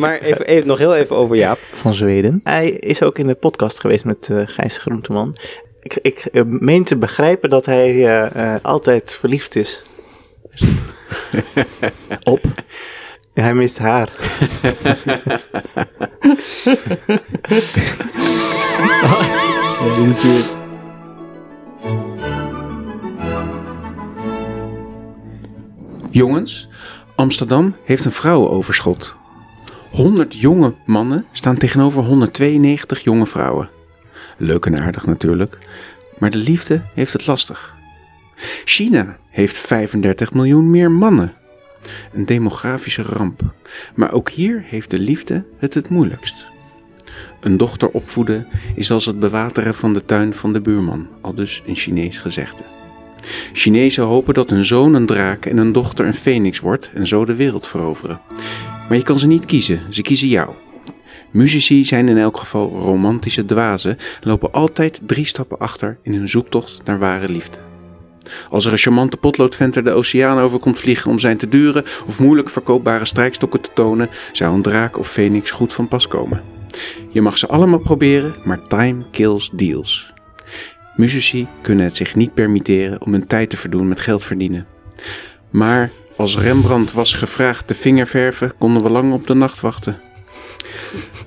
Maar even, even, nog heel even over Jaap. van Zweden. Hij is ook in de podcast geweest met eh Gijs Groenteman. Ik, ik eh, meen te begrijpen dat hij eh, altijd verliefd is. Op. Hij mist haar. Ja, dit is weer... Jongens, Amsterdam heeft een vrouwenoverschot. 100 jonge mannen staan tegenover 192 jonge vrouwen. Leuk en aardig natuurlijk, maar de liefde heeft het lastig. China heeft 35 miljoen meer mannen. Een demografische ramp. Maar ook hier heeft de liefde het het moeilijkst. Een dochter opvoeden is als het bewateren van de tuin van de buurman, al dus een Chinees gezegde. Chinezen hopen dat hun zoon een draak en hun dochter een feniks wordt en zo de wereld veroveren. Maar je kan ze niet kiezen, ze kiezen jou. Muzici zijn in elk geval romantische dwazen, lopen altijd drie stappen achter in hun zoektocht naar ware liefde. Als er een charmante potloodventer de oceaan over komt vliegen om zijn te dure of moeilijk verkoopbare strijkstokken te tonen, zou een draak of feniks goed van pas komen. Je mag ze allemaal proberen, maar time kills deals. Muzici kunnen het zich niet permitteren om hun tijd te verdoen met geld verdienen. Maar als Rembrandt was gevraagd te vingerverven, konden we lang op de nacht wachten.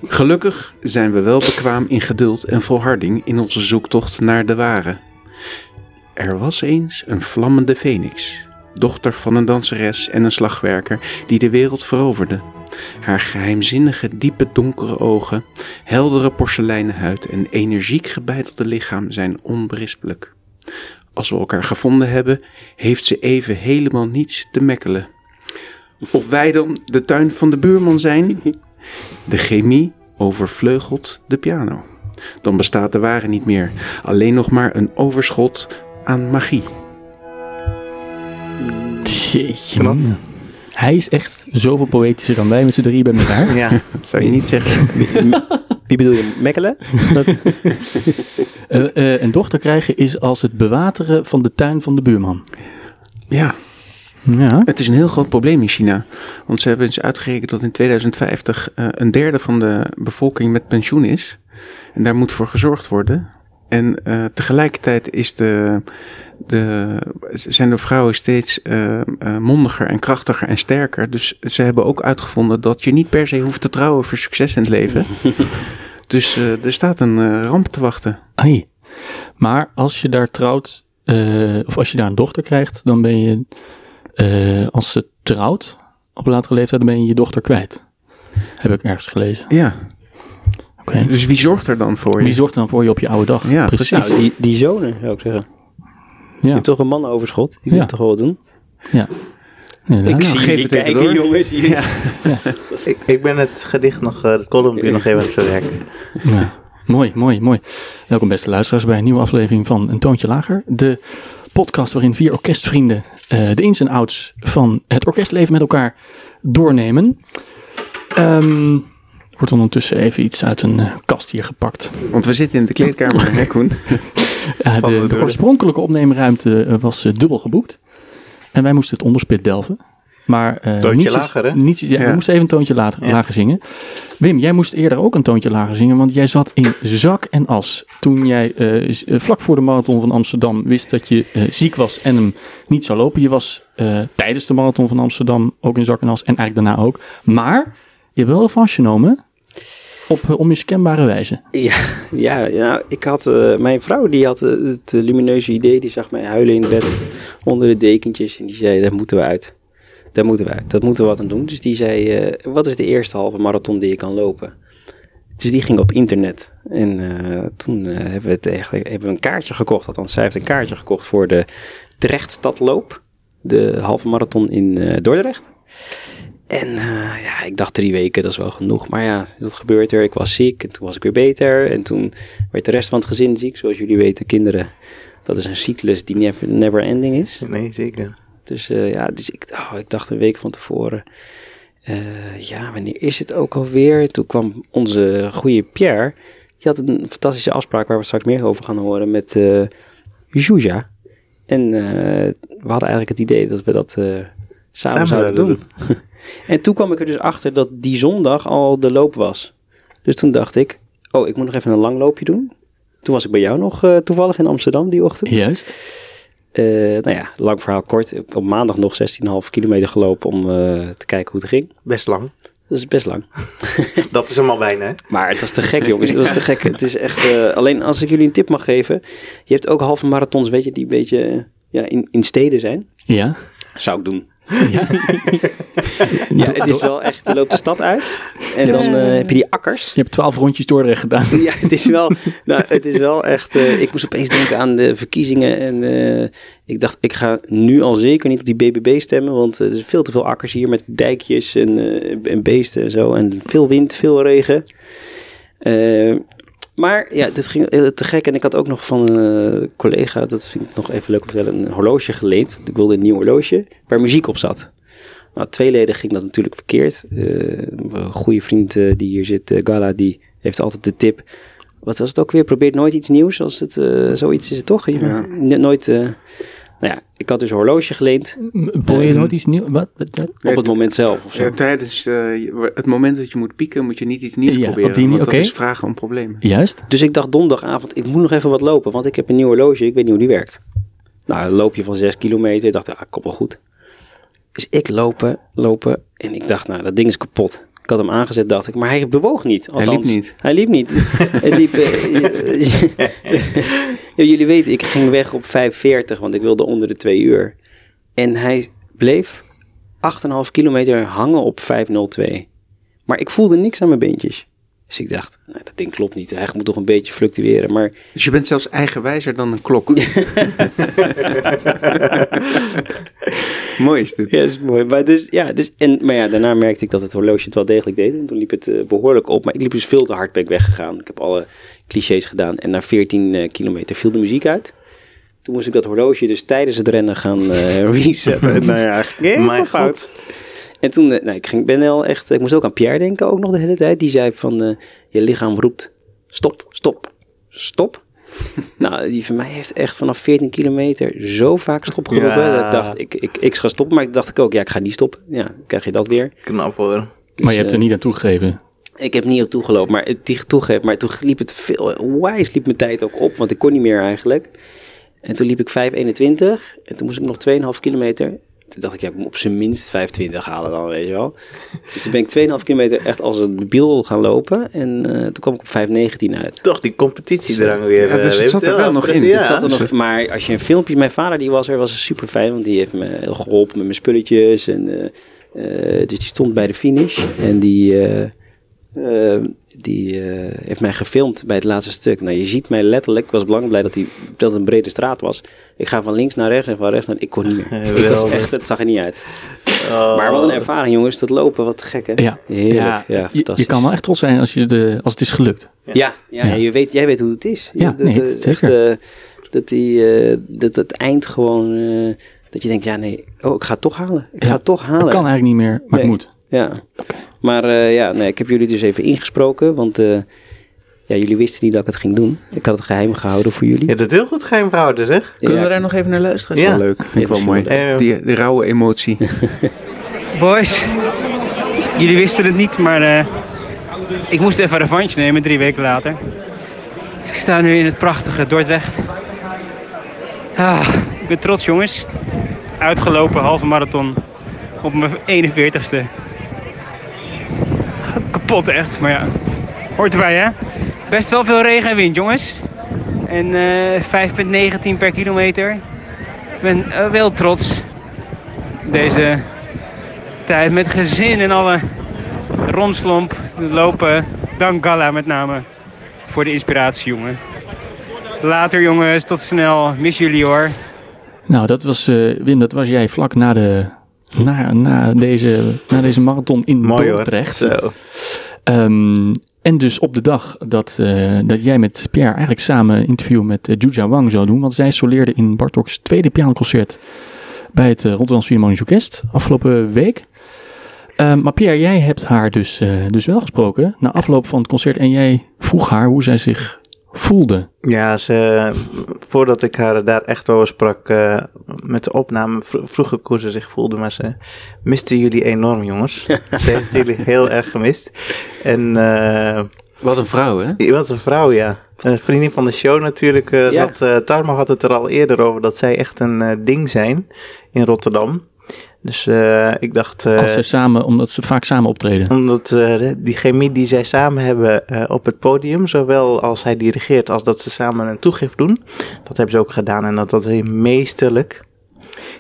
Gelukkig zijn we wel bekwaam in geduld en volharding in onze zoektocht naar de ware. Er was eens een vlammende feniks, dochter van een danseres en een slagwerker die de wereld veroverde. Haar geheimzinnige, diepe donkere ogen, heldere porseleinen huid en energiek gebeitelde lichaam zijn onberispelijk. Als we elkaar gevonden hebben, heeft ze even helemaal niets te mekkelen. Of wij dan de tuin van de buurman zijn? De chemie overvleugelt de piano. Dan bestaat de ware niet meer, alleen nog maar een overschot aan magie. Jeetje. Hij is echt zoveel poëtischer dan wij met z'n drieën bij elkaar. Ja, Dat zou je niet zeggen. Wie bedoel je? Mekkelen? Eh, een dochter krijgen is als het bewateren van de tuin van de buurman. Ja, Ja. het is een heel groot probleem in China. Want ze hebben eens uitgerekend dat in 2050 eh, een derde van de bevolking met pensioen is. En daar moet voor gezorgd worden. En eh, tegelijkertijd is de, de, zijn de vrouwen steeds eh, eh, mondiger en krachtiger en sterker. Dus ze hebben ook uitgevonden dat je niet per se hoeft te trouwen voor succes in het leven. dus er staat een ramp te wachten. Ai. Maar als je daar trouwt, of als je daar een dochter krijgt, dan ben je, als ze trouwt, op latere leeftijd, dan ben je je dochter kwijt. Heb ik ergens gelezen. Ja, Dus wie zorgt er dan voor je? Wie zorgt er dan voor je op je oude dag? Ja, precies. Nou, die, die zonen zou ik zeggen. Je Ja, hebt toch een mannenoverschot? Die Ja. moet toch wel doen? ja. Inderdaad. ik zie geef jullie kijken, door. jongens. Hier. Ja. ik, ik ben het gedicht nog, eh, het columnje nog even aan het verwerken. Ja, mooi, mooi, mooi. Welkom beste luisteraars bij een nieuwe aflevering van Een Toontje Lager. De podcast waarin vier orkestvrienden eh, de ins en outs van het orkestleven met elkaar doornemen. Ehm, er wordt ondertussen even iets uit een eh, kast hier gepakt. Want we zitten in de kleedkamer, hè Koen? Ja, de, de de deur. oorspronkelijke opneemruimte eh, was eh, dubbel geboekt. En wij moesten het onderspit delven. Maar eh Toontje niets is- lager, hè? niets- ja, We moesten even een toontje lager, Ja. lager zingen. Wim, jij moest eerder ook een toontje lager zingen, want jij zat in zak en as. Toen jij vlak voor de marathon van Amsterdam wist dat je eh, ziek was en hem niet zou lopen. Je was eh, tijdens de marathon van Amsterdam ook in zak en as en eigenlijk daarna ook. Maar je hebt wel revanche genomen op eh, onmiskenbare wijze. Ja, ja, ja, ik had, eh, mijn vrouw die had eh, het lumineuze idee, die zag mij huilen in bed onder de dekentjes en die zei, daar moeten we uit. Daar moeten we uit, dat moeten we wat aan doen. Dus die zei, wat is de eerste halve marathon die je kan lopen? Dus die ging op internet. En toen hebben, we het eigenlijk, hebben we een kaartje gekocht, althans zij heeft een kaartje gekocht voor de Drechtstadloop. De halve marathon in Dordrecht. En eh, ja, ik dacht drie weken, dat is wel genoeg. Maar ja, dat gebeurt er. Ik was ziek en toen was ik weer beter. En toen werd de rest van het gezin ziek. Zoals jullie weten, kinderen, dat is een cyclus die never, never ending is. Nee, zeker. Dus eh, ja, dus ik, oh, ik dacht een week van tevoren. eh, ja, wanneer is het ook alweer? Toen kwam onze goede Pierre. Die had een fantastische afspraak waar we straks meer over gaan horen met Juja. En we hadden eigenlijk het idee dat we dat samen, Samen zouden zouden doen. En toen kwam ik er dus achter dat die zondag al de loop was. Dus toen dacht ik, oh, ik moet nog even een langloopje doen. Toen was ik bij jou nog eh, toevallig in Amsterdam die ochtend. Juist. Eh, nou ja, lang verhaal kort. Op maandag nog 16,5 kilometer gelopen om eh, te kijken hoe het ging. Best lang. Dat is best lang. Dat is hem al bijna, hè? Maar het was te gek, jongens. Het was te gek. Het is echt. eh, alleen als ik jullie een tip mag geven. Je hebt ook halve marathons, weet je, die een beetje ja, in, in steden zijn. Ja. Zou ik doen. Ja, het is wel echt. Je loopt de stad uit. En dan eh, heb je die akkers. Je hebt twaalf rondjes Dordrecht gedaan. Ja, het is wel, nou, het is wel echt. eh, ik moest opeens denken aan de verkiezingen. En eh, ik dacht, ik ga nu al zeker niet op die BBB stemmen. Want er zijn veel te veel akkers hier met dijkjes en, eh, en beesten en zo. En veel wind, veel regen. Eh, maar ja, dit ging eh, te gek. En ik had ook nog van een collega, dat vind ik nog even leuk om te vertellen, een horloge geleend. Ik wilde een nieuw horloge waar muziek op zat. Nou, tweeledig ging dat natuurlijk verkeerd. Eh, een goede vriend eh, die hier zit, eh, Gala, die heeft altijd de tip. Wat was het ook weer? Probeer nooit iets nieuws. Als het eh, zoiets is, het toch? Je Ja. nooit. eh, nou ja, ik had dus een horloge geleend Boy je nooit iets nieuws? Wat? Op het moment zelf. Of zo. Ja, tijdens eh, je- het moment dat je moet pieken, moet je niet iets nieuws Ja, op proberen. die manier, want dat is vragen om problemen. Juist. Dus ik dacht donderdagavond, ik moet nog even wat lopen, want ik heb een nieuw horloge, ik weet niet hoe die werkt. Nou, een loopje van 6 kilometer, ik dacht, ja, komt wel goed. Dus ik lopen, lopen en ik dacht, nou, dat ding is kapot. Ik had hem aangezet, dacht ik, maar hij bewoog niet. Hij liep Althans, niet. Hij liep niet. hij liep, eh, Ja, jullie weten, ik ging weg op 5,40, want ik wilde onder de 2 uur. En hij bleef 8,5 kilometer hangen op 5,02. Maar ik voelde niks aan mijn beentjes. Dus ik dacht, nou, dat ding klopt niet. Hij moet toch een beetje fluctueren. Maar Dus je bent zelfs eigenwijzer dan een klok. Mooi is dit. ja, is mooi. Maar, dus, ja, dus, en, maar ja, daarna merkte ik dat het horloge het wel degelijk deed. En toen liep het eh, behoorlijk op. Maar ik liep dus veel te hard ben ik weggegaan. Ik heb alle clichés gedaan. En na 14 eh, kilometer viel de muziek uit. Toen moest ik dat horloge dus tijdens het rennen gaan eh, resetten. En nou ja, ging helemaal fout. En toen, nou, ik ging, ben wel echt, ik moest ook aan Pierre denken ook nog de hele tijd. Die zei van, je lichaam roept, stop, stop, stop. nou, die van mij heeft echt vanaf 14 kilometer zo vaak stop geroepen. Ja. Dat ik dacht, ik, ik, ik ga stoppen. Maar ik dacht ik ook, ja, ik ga niet stoppen. Ja, dan krijg je dat weer. Knap hoor. Maar Dus, je hebt er eh, niet aan toegegeven. Ik heb niet op toegelopen, maar het die toegegeven. Maar toen liep het veel, wijs liep mijn tijd ook op, want ik kon niet meer eigenlijk. En toen liep ik 5,21 en toen moest ik nog 2,5 kilometer. Toen dacht ik, ja, ik moet op zijn minst 5,20 halen dan, weet je wel. Dus toen ben ik 2,5 kilometer echt als een debiel gaan lopen. En eh, toen kwam ik op 5,19 uit. Toch die competitiedrang weer. Ja, dus eh, het zat er wel nog in. Ja. Het zat er nog, maar als je een filmpje, mijn vader die was er, was super fijn, want die heeft me heel geholpen met mijn spulletjes. En, eh, eh, dus die stond bij de finish en die, eh, die eh, heeft mij gefilmd bij het laatste stuk. Nou, je ziet mij letterlijk, ik was belangrijk blij dat, die, dat het een brede straat was. Ik ga van links naar rechts en van rechts naar, ik kon niet meer. Ja, Ik was geweldig. echt, het zag er niet uit. Oh. Maar wat een ervaring jongens, dat lopen, wat gek hè? Ja. Heerlijk, ja, je- je, fantastisch. kan wel echt trots zijn als, je de, als het is gelukt. Ja, ja, Ja. Je weet, jij weet hoe het is. Ja, dat, nee, zeker. echt, eh, dat, die, eh, dat het eind gewoon, eh, dat je denkt, ja nee, oh, ik ga het toch halen. Ik Ja, ga het toch halen. Dat kan eigenlijk niet meer, maar Nee. het moet. Ja, maar eh, ja, nee, ik heb jullie dus even ingesproken, want eh, ja, jullie wisten niet dat ik het ging doen. Ik had het geheim gehouden voor jullie. Je hebt het heel goed geheim gehouden, zeg. Kunnen Ja, we daar nog even naar luisteren? Is Ja. wel leuk. Vind ik wel Ja, mooi. wel. Die, die rauwe emotie. Boys, jullie wisten het niet, maar eh, ik moest even een revanche nemen drie weken later. Dus ik sta nu in het prachtige Dordrecht. Ah, ik ben trots jongens. Uitgelopen halve marathon op mijn 41ste. Kapot echt, maar ja, hoort erbij hè. Best wel veel regen en wind jongens. En eh 5,19 per kilometer. Ik ben eh, wel trots. Deze tijd met gezin en alle rondslomp lopen. Dank Galla met name voor de inspiratie, jongen. Later, jongens. Tot snel. Mis jullie hoor. Nou, dat was, eh, Wim, dat was jij vlak na, de, na, na, deze, na deze marathon in Mooi hoor. Dordrecht. Zo. Ehm, en dus op de dag dat, eh, dat jij met Pierre eigenlijk samen een interview met uh, Juja Wang zou doen. Want zij soleerde in Bartok's tweede pianoconcert bij het uh, Rotterdamse Philharmonisch Orkest afgelopen week. Ehm, maar Pierre, jij hebt haar dus, dus wel gesproken na afloop van het concert. En jij vroeg haar hoe zij zich voelde. Ja, ze, voordat ik haar daar echt over sprak eh, met de opname, vro- vroeg ik hoe ze zich voelde, maar ze miste jullie enorm, jongens. ze heeft jullie heel erg gemist. En eh, Wat een vrouw, hè? wat een vrouw, ja. Een vriendin van de show natuurlijk. eh Ja. zat, eh, Tarma had het er al eerder over dat zij echt een eh, ding zijn in Rotterdam. Dus eh, ik dacht... eh, Als ze samen, omdat ze vaak samen optreden. omdat eh, die chemie die zij samen hebben op het podium, zowel als hij dirigeert als dat ze samen een toegift doen, dat hebben ze ook gedaan en dat, dat is meesterlijk.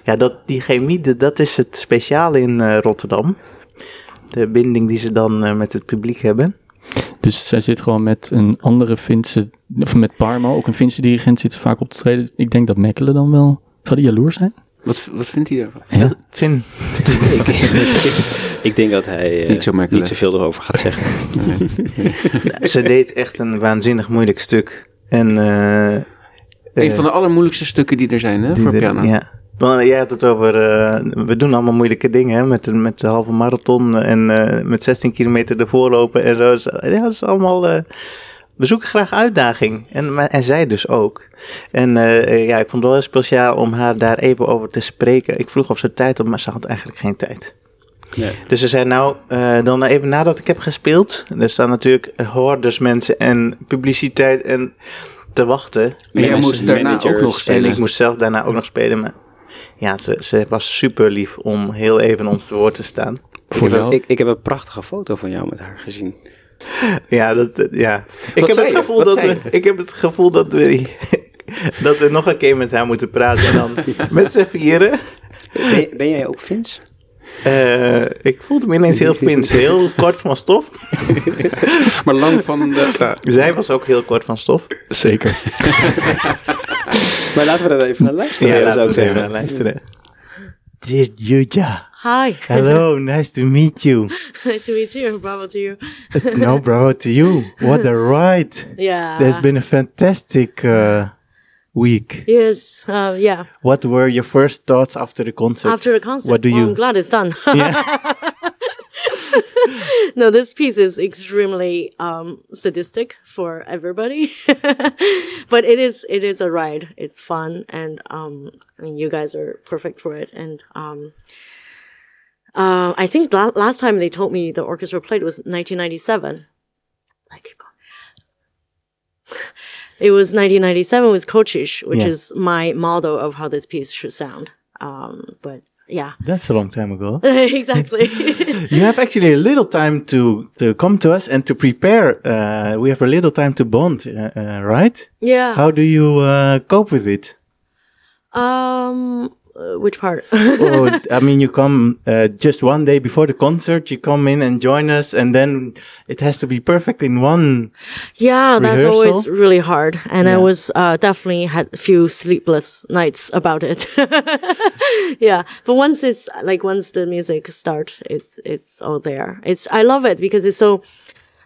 Ja, dat, die chemie, dat is het speciale in Rotterdam. De binding die ze dan met het publiek hebben. Dus zij zit gewoon met een andere Finse, of met Parmo, ook een Finse dirigent zit vaak op te treden. Ik denk dat Mechelen dan wel, zou die jaloers zijn? Wat, wat vindt hij daarvan? Ja. Finn, ik, ik denk dat hij eh, Niet zo niet zoveel erover gaat zeggen. ze deed echt een waanzinnig moeilijk stuk. En, eh, Een eh, van de allermoeilijkste stukken die er zijn, hè, Die voor de- piano. Ja. Want jij had het over, eh, we doen allemaal moeilijke dingen, hè, met, de- met de halve marathon en eh, met 16 kilometer ervoor lopen en zo. Ja, dat is allemaal, eh, we zoeken graag uitdaging. En, maar, en zij dus ook. En eh, eh, ja, ik vond het wel heel speciaal om haar daar even over te spreken. Ik vroeg of ze tijd had, maar ze had eigenlijk geen tijd. Nee. Dus ze zei nou, eh, dan even nadat ik heb gespeeld, er staan natuurlijk hordes mensen en publiciteit en te wachten. En jij moest daarna ook nog En spelen. ik moest zelf daarna ook nog spelen. Maar ja, ze, ze was super lief om heel even ons te woord te staan. Ik Voor heb, een, jou? ik, ik heb een prachtige foto van jou met haar gezien. Ja, dat, dat- ja. Ik, heb het gevoel dat we, ik heb het gevoel dat we, dat we nog een keer met haar moeten praten. En dan met z'n vieren. Ben, ben jij ook Fins? Eh, ik voelde me ineens heel Fins, heel kort van stof. Maar lang van de... Ja. Zij was ook heel kort van stof. Zeker. Maar laten we er even naar luisteren, Ja, zou laten ik we even zeggen. naar luisteren. Dear Yuja, Hi. hello, nice to meet you. nice to meet you. Bravo to you. No, bravo to you. What a ride. Yeah. There's been a fantastic uh, week. Yes. Uh, yeah. What were your first thoughts after the concert? After the concert. What do well, you- I'm glad it's done. Yeah. no, this piece is extremely um, sadistic for everybody, but it is it is a ride. It's fun, and um, I mean, you guys are perfect for it. And um, uh, I think la- last time they told me the orchestra played was 1997. I keep going. It was 1997 with Kochish, which Yeah. is my model of how this piece should sound. Um, but yeah, That's a long time ago. exactly. You have actually a little time to, to come to us and to prepare. Uh, we have a little time to bond, uh, uh, right? yeah. How do you uh, cope with it? Um, uh, which part? oh, I mean, you come uh, just one day before the concert, you come in and join us, and then it has to be perfect in one. yeah, that's always really hard, and I was uh, definitely had a few sleepless nights about it. yeah, but once it's like once the music starts, it's it's all there. It's I love it because it's so,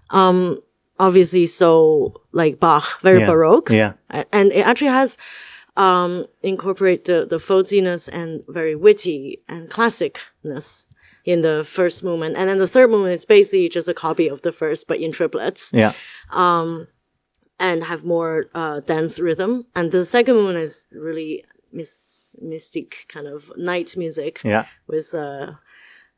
um, obviously so like Bach, very Yeah. baroque. Yeah. And it actually has um incorporate the the folksiness and very witty and classicness in the first movement and then the third movement is basically just a copy of the first but in triplets Yeah. and have more uh dance rhythm and the second movement is really mis- mystic kind of night music Yeah. with uh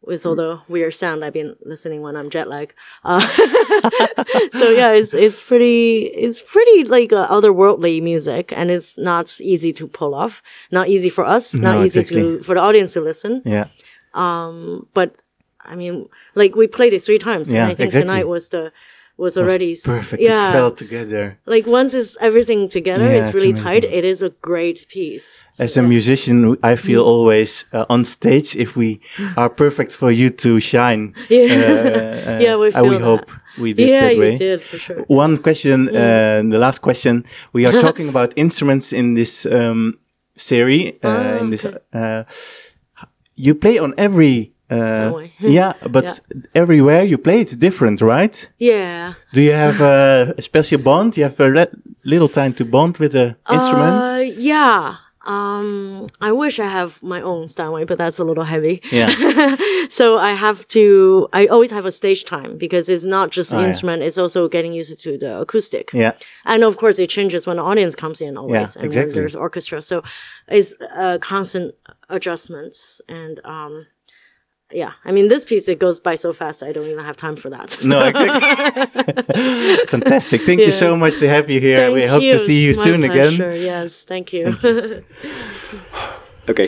with all the weird sound I've been listening when I'm jet lag. Uh, so yeah, it's it's pretty it's pretty like uh, otherworldly music, and it's not easy to pull off. Not easy for us. Not No, easy exactly. to for the audience to listen. Yeah. Um, but I mean, like we played it three times, Yeah, and I think exactly. tonight was the was already s- Perfect. Yeah, It fell together. like once it's everything together, Yeah, it's it's really tight. It is a great piece. So, As a yeah. musician, I feel always uh, on stage if we are perfect for you to shine. Yeah. Uh, uh, Yeah, we and feel we that. hope we did yeah, that way. you did for sure. One question, uh, the last question. We are talking about instruments in this um, series. Uh, Ah, in this, okay. uh, you play on every. Uh, yeah, but Yeah. everywhere you play, it's different, right? Yeah. Do you have uh, a special bond? You have a little time to bond with the instrument. Uh, yeah. Um, I wish I have my own Steinway, but that's a little heavy. Yeah. so I have to. I always have a stage time because it's not just the Oh, yeah. instrument; it's also getting used to the acoustic. Yeah. And of course, it changes when the audience comes in always, Yeah, and exactly. when there's orchestra. So it's uh, constant adjustments and. um yeah, I mean, this piece, it goes by so fast, I don't even have time for that. No, exactly. Fantastic. Thank you so much to have you here. Thank we hope to see you My soon again. pleasure. Yes, thank you. Oké.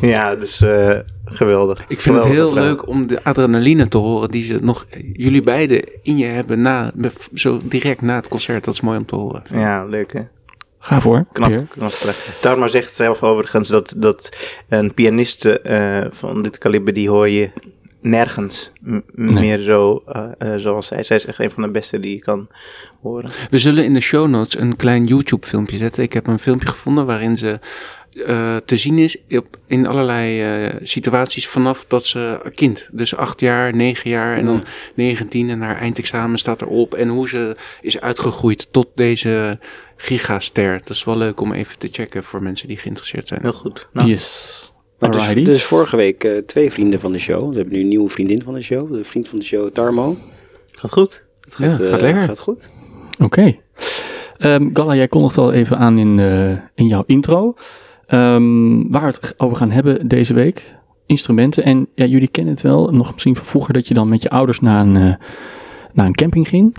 Ja, dus eh, geweldig. Ik vind het heel leuk om de adrenaline te horen die ze nog, jullie beiden in je hebben na, zo direct na het concert. Dat is mooi om te horen. Ja, leuk hè. Ga voor. Knap, Peer. knap. Tarma zegt zelf overigens dat, dat een pianist eh, van dit kaliber, die hoor je nergens m- meer zo eh, eh, zoals zij. Zij is echt een van de beste die je kan horen. We zullen in de show notes een klein YouTube filmpje zetten. Ik heb een filmpje gevonden waarin ze eh, te zien is op, in allerlei eh, situaties vanaf dat ze kind. Dus acht jaar, negen jaar en dan 19 en haar eindexamen staat erop. En hoe ze is uitgegroeid tot deze gigaster. Dat is wel leuk om even te checken voor mensen die geïnteresseerd zijn. Heel goed. Nou, Yes. Maar dus, dus vorige week eh, twee vrienden van de show. We hebben nu een nieuwe vriendin van de show. De vriend van de show, Tarmo. gaat goed. Het gaat, Ja, eh, gaat lekker. gaat goed. Oké. Ehm, Galla, jij kondigt al even aan in, eh, in jouw intro. Ehm, waar we het over gaan hebben deze week. Instrumenten. En ja, jullie kennen het wel. Nog misschien van vroeger dat je dan met je ouders naar een, eh, naar een camping ging.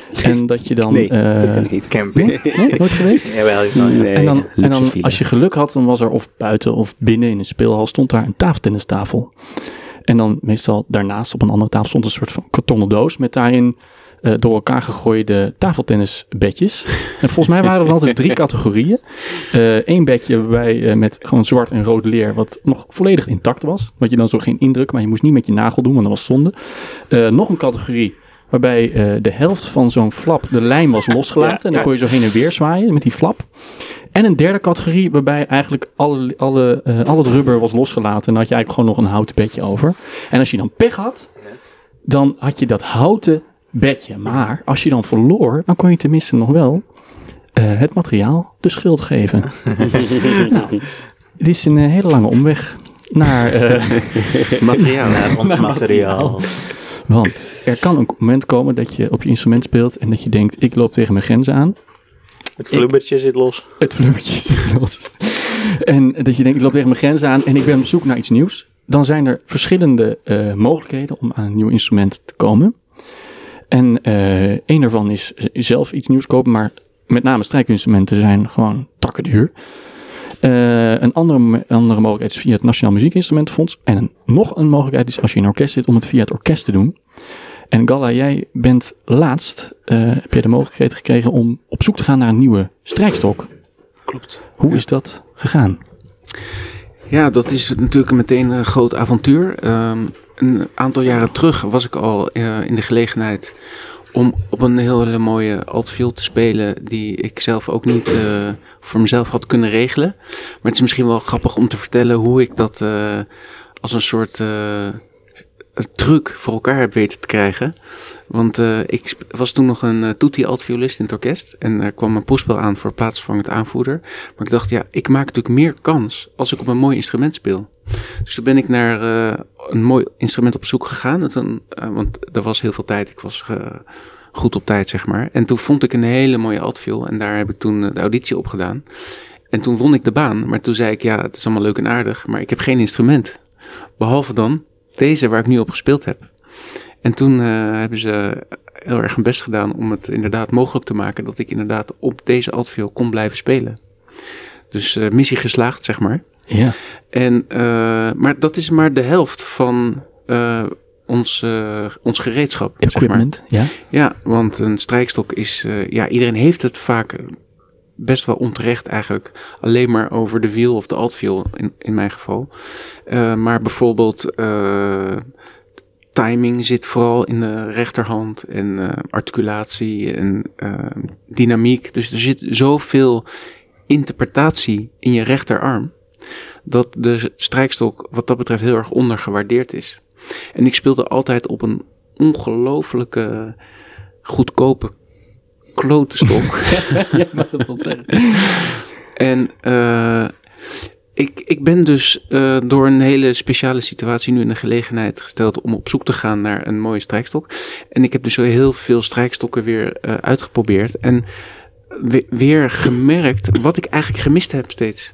En dat je dan... Nee, eh, dat kan ik niet. Camping. Nee, nooit geweest? Jawel, is. Nee, en dan, en dan als je geluk had, dan was er of buiten of binnen in een speelhal stond daar een tafeltennistafel. En dan meestal daarnaast op een andere tafel stond een soort van kartonnen doos met daarin eh, door elkaar gegooide tafeltennisbedjes. En volgens mij waren er altijd drie categorieën. Eén bedje waarbij eh, met gewoon zwart en rood leer, wat nog volledig intact was. Wat je dan zo geen indruk, maar je moest niet met je nagel doen, want dat was zonde. Eh, nog een categorie waarbij eh, de helft van zo'n flap, de lijm was losgelaten. en dan kon je zo heen en weer zwaaien met die flap. En een derde categorie waarbij eigenlijk alle, alle, eh, al het rubber was losgelaten. En dan had je eigenlijk gewoon nog een houten bedje over. En als je dan pech had, dan had je dat houten bedje. Maar als je dan verloor, dan kon je tenminste nog wel eh, het materiaal de schuld geven. nou, dit is een hele lange omweg naar... Materiaal. Naar ons materiaal. Want er kan een moment komen dat je op je instrument speelt en dat je denkt, ik loop tegen mijn grenzen aan. Het flubbertje zit los. Het vleurtje zit los. En dat je denkt, ik loop tegen mijn grenzen aan en ik ben op zoek naar iets nieuws. Dan zijn er verschillende eh, mogelijkheden om aan een nieuw instrument te komen. En eh een daarvan is zelf iets nieuws kopen, maar met name strijkinstrumenten zijn gewoon takken duur. Eh, een andere, andere mogelijkheid is via het Nationaal Muziekinstrumentenfonds. En een, nog een mogelijkheid is als je in een orkest zit om het via het orkest te doen. En Galla, jij bent laatst, eh, heb je de mogelijkheid gekregen om op zoek te gaan naar een nieuwe strijkstok. Klopt. Hoe is dat gegaan? Ja, dat is natuurlijk meteen een groot avontuur. Ehm, een aantal jaren terug was ik al eh, in de gelegenheid om op een hele mooie altviool te spelen die ik zelf ook niet eh, voor mezelf had kunnen regelen. Maar het is misschien wel grappig om te vertellen hoe ik dat eh, als een soort eh, truc voor elkaar heb weten te krijgen. Want ik was toen nog een toetie altviolist in het orkest en er kwam een proefspel aan voor plaatsvervangend aanvoerder. Maar ik dacht, ja, ik maak natuurlijk meer kans als ik op een mooi instrument speel. Dus toen ben ik naar eh, een mooi instrument op zoek gegaan. Eh, want er was heel veel tijd. Ik was eh, goed op tijd, zeg maar. En toen vond ik een hele mooie altviool. En daar heb ik toen de auditie op gedaan. En toen won ik de baan. Maar toen zei ik, ja, het is allemaal leuk en aardig. Maar ik heb geen instrument. Behalve dan deze waar ik nu op gespeeld heb. En toen hebben ze heel erg hun best gedaan om het inderdaad mogelijk te maken dat ik inderdaad op deze altviool kon blijven spelen. Dus missie geslaagd, zeg maar. Ja. En, uh, maar dat is maar de helft van uh, ons, uh, ons gereedschap. Equipment, zeg maar. ja. Ja, want een strijkstok is, ja, iedereen heeft het vaak best wel onterecht eigenlijk alleen maar over de wiel of de altwiel in, in mijn geval. Uh, maar bijvoorbeeld timing zit vooral in de rechterhand en articulatie en dynamiek. Dus er zit zoveel interpretatie in je rechterarm dat de strijkstok wat dat betreft heel erg ondergewaardeerd is. En ik speelde altijd op een ongelofelijke goedkope klote stok. ja, mag dat wel zeggen. En uh, Ik, ik ben dus eh, door een hele speciale situatie nu in de gelegenheid gesteld om op zoek te gaan naar een mooie strijkstok. En ik heb dus heel veel strijkstokken weer eh, uitgeprobeerd. En we- weer gemerkt wat ik eigenlijk gemist heb steeds.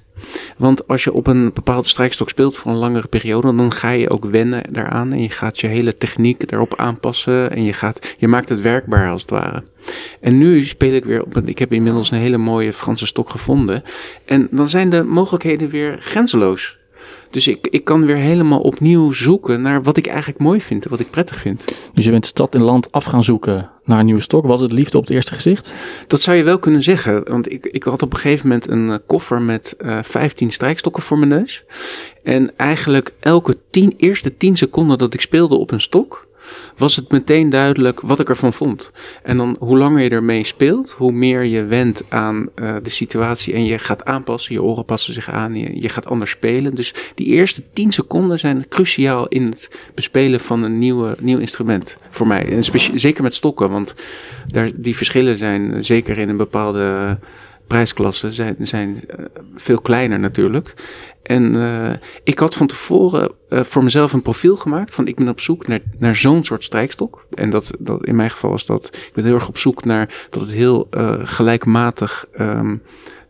Want als je op een bepaalde strijkstok speelt voor een langere periode, dan ga je ook wennen daaraan. En je gaat je hele techniek daarop aanpassen. En je, gaat, je maakt het werkbaar als het ware. En nu speel ik weer op een. Ik heb inmiddels een hele mooie Franse stok gevonden. En dan zijn de mogelijkheden weer grenzeloos. Dus ik, ik kan weer helemaal opnieuw zoeken naar wat ik eigenlijk mooi vind en wat ik prettig vind. Dus je bent stad en land af gaan zoeken naar een nieuwe stok. Was het liefde op het eerste gezicht? Dat zou je wel kunnen zeggen. Want ik, ik had op een gegeven moment een eh, koffer met eh 15 strijkstokken voor mijn neus. En eigenlijk elke tien, eerste 10 seconden dat ik speelde op een stok, was het meteen duidelijk wat ik ervan vond. En dan hoe langer je ermee speelt, hoe meer je wendt aan eh, de situatie en je gaat aanpassen. Je oren passen zich aan, je, je gaat anders spelen. Dus die eerste 10 seconden zijn cruciaal in het bespelen van een nieuwe, nieuw instrument voor mij. En zeker met stokken, want daar, die verschillen zijn eh, zeker in een bepaalde prijsklasse zijn, zijn eh, veel kleiner natuurlijk. En eh, ik had van tevoren eh, voor mezelf een profiel gemaakt van ik ben op zoek naar, naar zo'n soort strijkstok. En dat, dat in mijn geval was dat, ik ben heel erg op zoek naar dat het heel gelijkmatig ehm,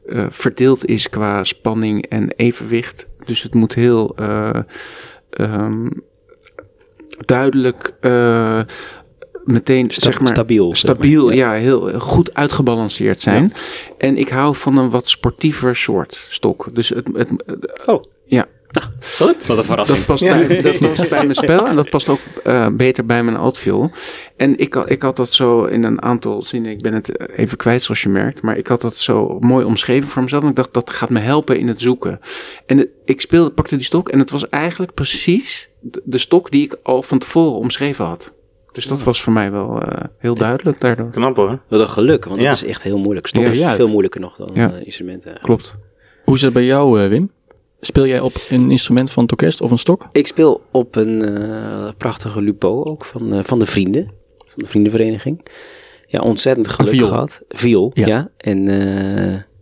eh, verdeeld is qua spanning en evenwicht. Dus het moet heel eh, ehm, duidelijk meteen Sta- zeg maar, stabiel, zeg maar. Stabiel, Ja. ja. heel goed uitgebalanceerd zijn. En ik hou van een wat sportiever soort stok. Dus het, het, Oh. ja. Wat? Wat een verrassing. Dat past, bij, dat past bij mijn spel en dat past ook eh, beter bij mijn altviool. En ik, had- ik had dat zo in een aantal zinnen, ik ben het even kwijt zoals je merkt, maar ik had dat zo mooi omschreven voor mezelf. En ik dacht, dat gaat me helpen in het zoeken. En het- ik speelde, pakte die stok en het was eigenlijk precies de, de stok die ik al van tevoren omschreven had. Dus dat was voor mij wel eh, heel duidelijk daardoor. Knap hoor. Wat een geluk, want Ja. dat is echt heel moeilijk. Stokken Ja, is veel moeilijker nog dan Ja. eh, instrumenten. eigenlijk. Klopt. Hoe is het bij jou, eh, Wim? Speel jij op een instrument van het orkest of een stok? Ik speel op een eh, prachtige Lupo ook van, eh, van de vrienden. Van de vriendenvereniging. Ja, ontzettend geluk viool. gehad. Viool, Ja. ja. En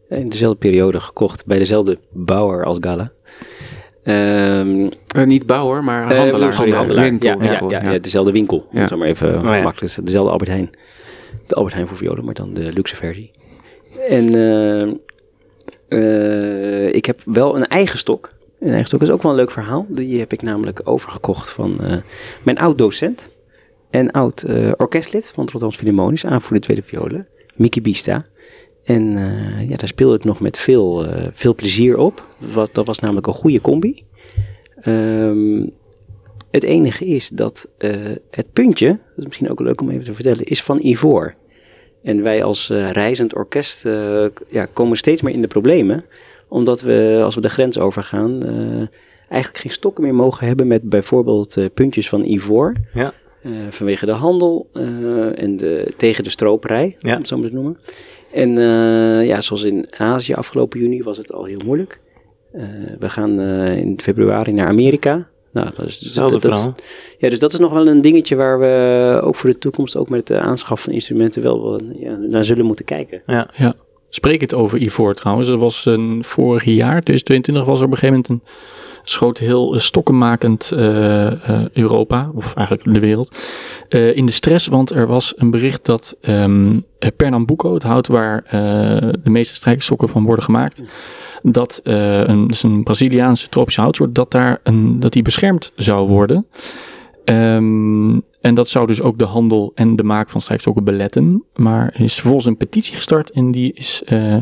eh, in dezelfde periode gekocht bij dezelfde bouwer als Gala. Ehm Eh, niet bouwer, maar eh, handelaar. sorry, handelaar. Winkel, ja, winkel, ja, ja, ja, dezelfde winkel. Ja. Zeg maar even ja. makkelijk. Dezelfde Albert Heijn. De Albert Heijn voor violen, maar dan de luxe versie. En eh, eh, ik heb wel een eigen stok. Een eigen stok is ook wel een leuk verhaal. Die heb ik namelijk overgekocht van eh, mijn oud-docent. En oud eh, orkestlid van het Rotterdams Philharmonisch, aanvoerder tweede violen, Mickey Bista. En eh, ja, daar speelde ik nog met veel, eh, veel plezier op. Wat, dat was namelijk een goede combi. Ehm, het enige is dat eh, het puntje, dat is misschien ook leuk om even te vertellen, is van ivoor. En wij als reizend orkest ja, komen steeds meer in de problemen. Omdat we, als we de grens overgaan, eigenlijk geen stokken meer mogen hebben met bijvoorbeeld puntjes van ivoor. Ja. Vanwege de handel en de, tegen de stroperij, Ja. om het zo maar te noemen. En eh, ja, zoals in Azië afgelopen juni was het al heel moeilijk. Eh, we gaan eh, in februari naar Amerika. Nou, dat is, Hetzelfde dat- dat ja, dus dat is nog wel een dingetje waar we ook voor de toekomst, ook met de aanschaf van instrumenten, wel wel, ja, naar zullen moeten kijken. Ja. Spreek het over Ivoor trouwens. Er was een vorig jaar, 2022, was er op een gegeven moment een schoot heel stokkenmakend eh, eh, Europa, of eigenlijk de wereld, eh, in de stress. Want er was een bericht dat ehm eh, Pernambuco, het hout waar de meeste strijkstokken van worden gemaakt, dat een, dus een Braziliaanse tropische houtsoort, dat, daar een, dat die beschermd zou worden. Ehm, en dat zou dus ook de handel en de maak van strijkstokken beletten. Maar er is vervolgens een petitie gestart en die is eh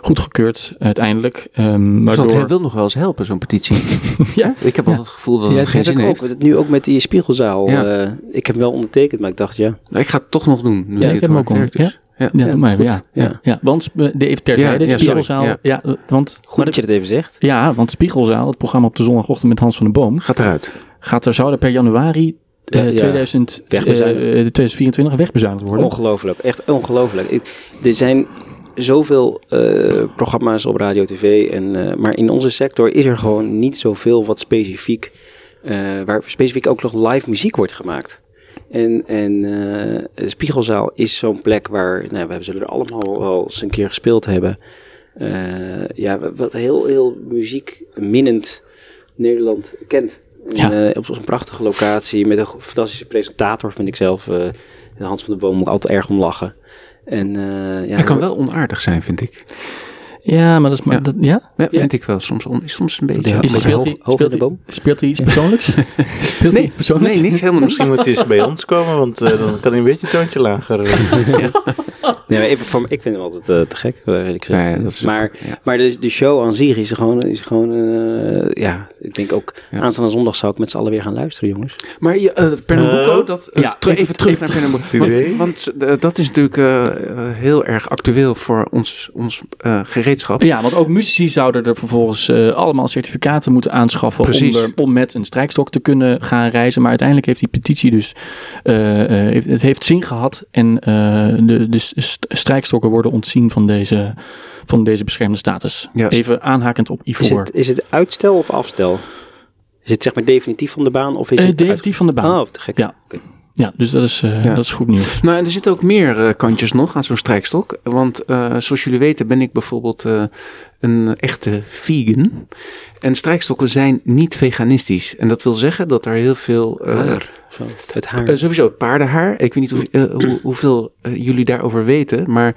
goedgekeurd uiteindelijk. ehm Dus waardoor... dat hij wil nog wel eens helpen, zo'n petitie. ja? Ik heb altijd het gevoel dat Ja, het dat geen zin ik ook. heeft. Nu ook met die spiegelzaal. Ja. eh, ik heb hem wel ondertekend, maar ik dacht ja. Nou, ik ga het toch nog doen. Nu Ja, dit ik heb hem ook. Dus, ja. Ja, doe maar even, ja. Ja. Ja, want eh, de even terzijde, Ja, ja, de spiegelzaal. sorry, Ja, want, Goed maar dat je dat even zegt. ja, want de spiegelzaal, het programma op de zondagochtend met Hans van den Boom, Gaat eruit. Gaat er, zou er per januari eh, Ja, ja. 2000, Wegbezuinigd. eh, 2024 wegbezuinigd worden. Ongelooflijk, echt ongelooflijk. Ik- Er zijn zoveel eh, programma's op radio, tv, en, eh, maar in onze sector is er gewoon niet zoveel wat specifiek, eh, waar specifiek ook nog live muziek wordt gemaakt. En, en eh, de Spiegelzaal is zo'n plek waar, nou, we zullen er allemaal wel eens een keer gespeeld hebben. eh, ja, wat heel, heel muziekminnend Nederland kent. Ja. eh, op zo'n prachtige locatie met een fantastische presentator, vind ik zelf. eh Hans van der Boom moet ik altijd erg om lachen. En, eh, ja, Hij kan wel onaardig zijn, vind ik. Ja, maar dat is maar... Ja. Dat, ja? Ja, vind ik wel. Soms, on, soms een beetje. Is- speelt hoog, hij- hoog in speelt de hij- boom. Speelt hij iets persoonlijks? speelt hij Nee, iets persoonlijks? nee, niks. Helemaal Misschien moet hij eens bij ons komen, want eh, dan kan hij een beetje een toontje lager. Nee, ik, voor, ik vind hem altijd eh, te gek, eh, eerlijk gezegd. Maar ook- ja. maar de, de show aan zich is gewoon, is gewoon eh, ja, ik denk ook, Ja. aanstaande zondag zou ik met z'n allen weer gaan luisteren, jongens. Maar je, eh, Pernambuco, dat, ja, ter- even- even, terug naar Pernambuco. Want, want dat is natuurlijk heel erg actueel voor ons, ons eh, gereedschap. Ja, want ook muzici zouden er vervolgens eh, allemaal certificaten moeten aanschaffen om, er- om met een strijkstok te kunnen gaan reizen. Maar uiteindelijk heeft die petitie dus, eh, eh, heeft, het heeft zin gehad en eh, de, strijkstokken worden ontzien van deze, van deze beschermde status. Ja. Even aanhakend op Is Ivoor. het, is het uitstel of afstel? Is het zeg maar definitief van de baan of is Eh, het definitief van de baan. Oh, te gek. Ja. Ja, dus dat is, eh, Ja. dat is goed nieuws. Nou, en er zitten ook meer eh, kantjes nog aan zo'n strijkstok. Want eh, zoals jullie weten ben ik bijvoorbeeld eh, een echte vegan. En strijkstokken zijn niet veganistisch. En dat wil zeggen dat er heel veel... eh, Haar, zo. Het haar. Sowieso het paardenhaar. Ik weet niet of, hoe, hoeveel jullie daarover weten. Maar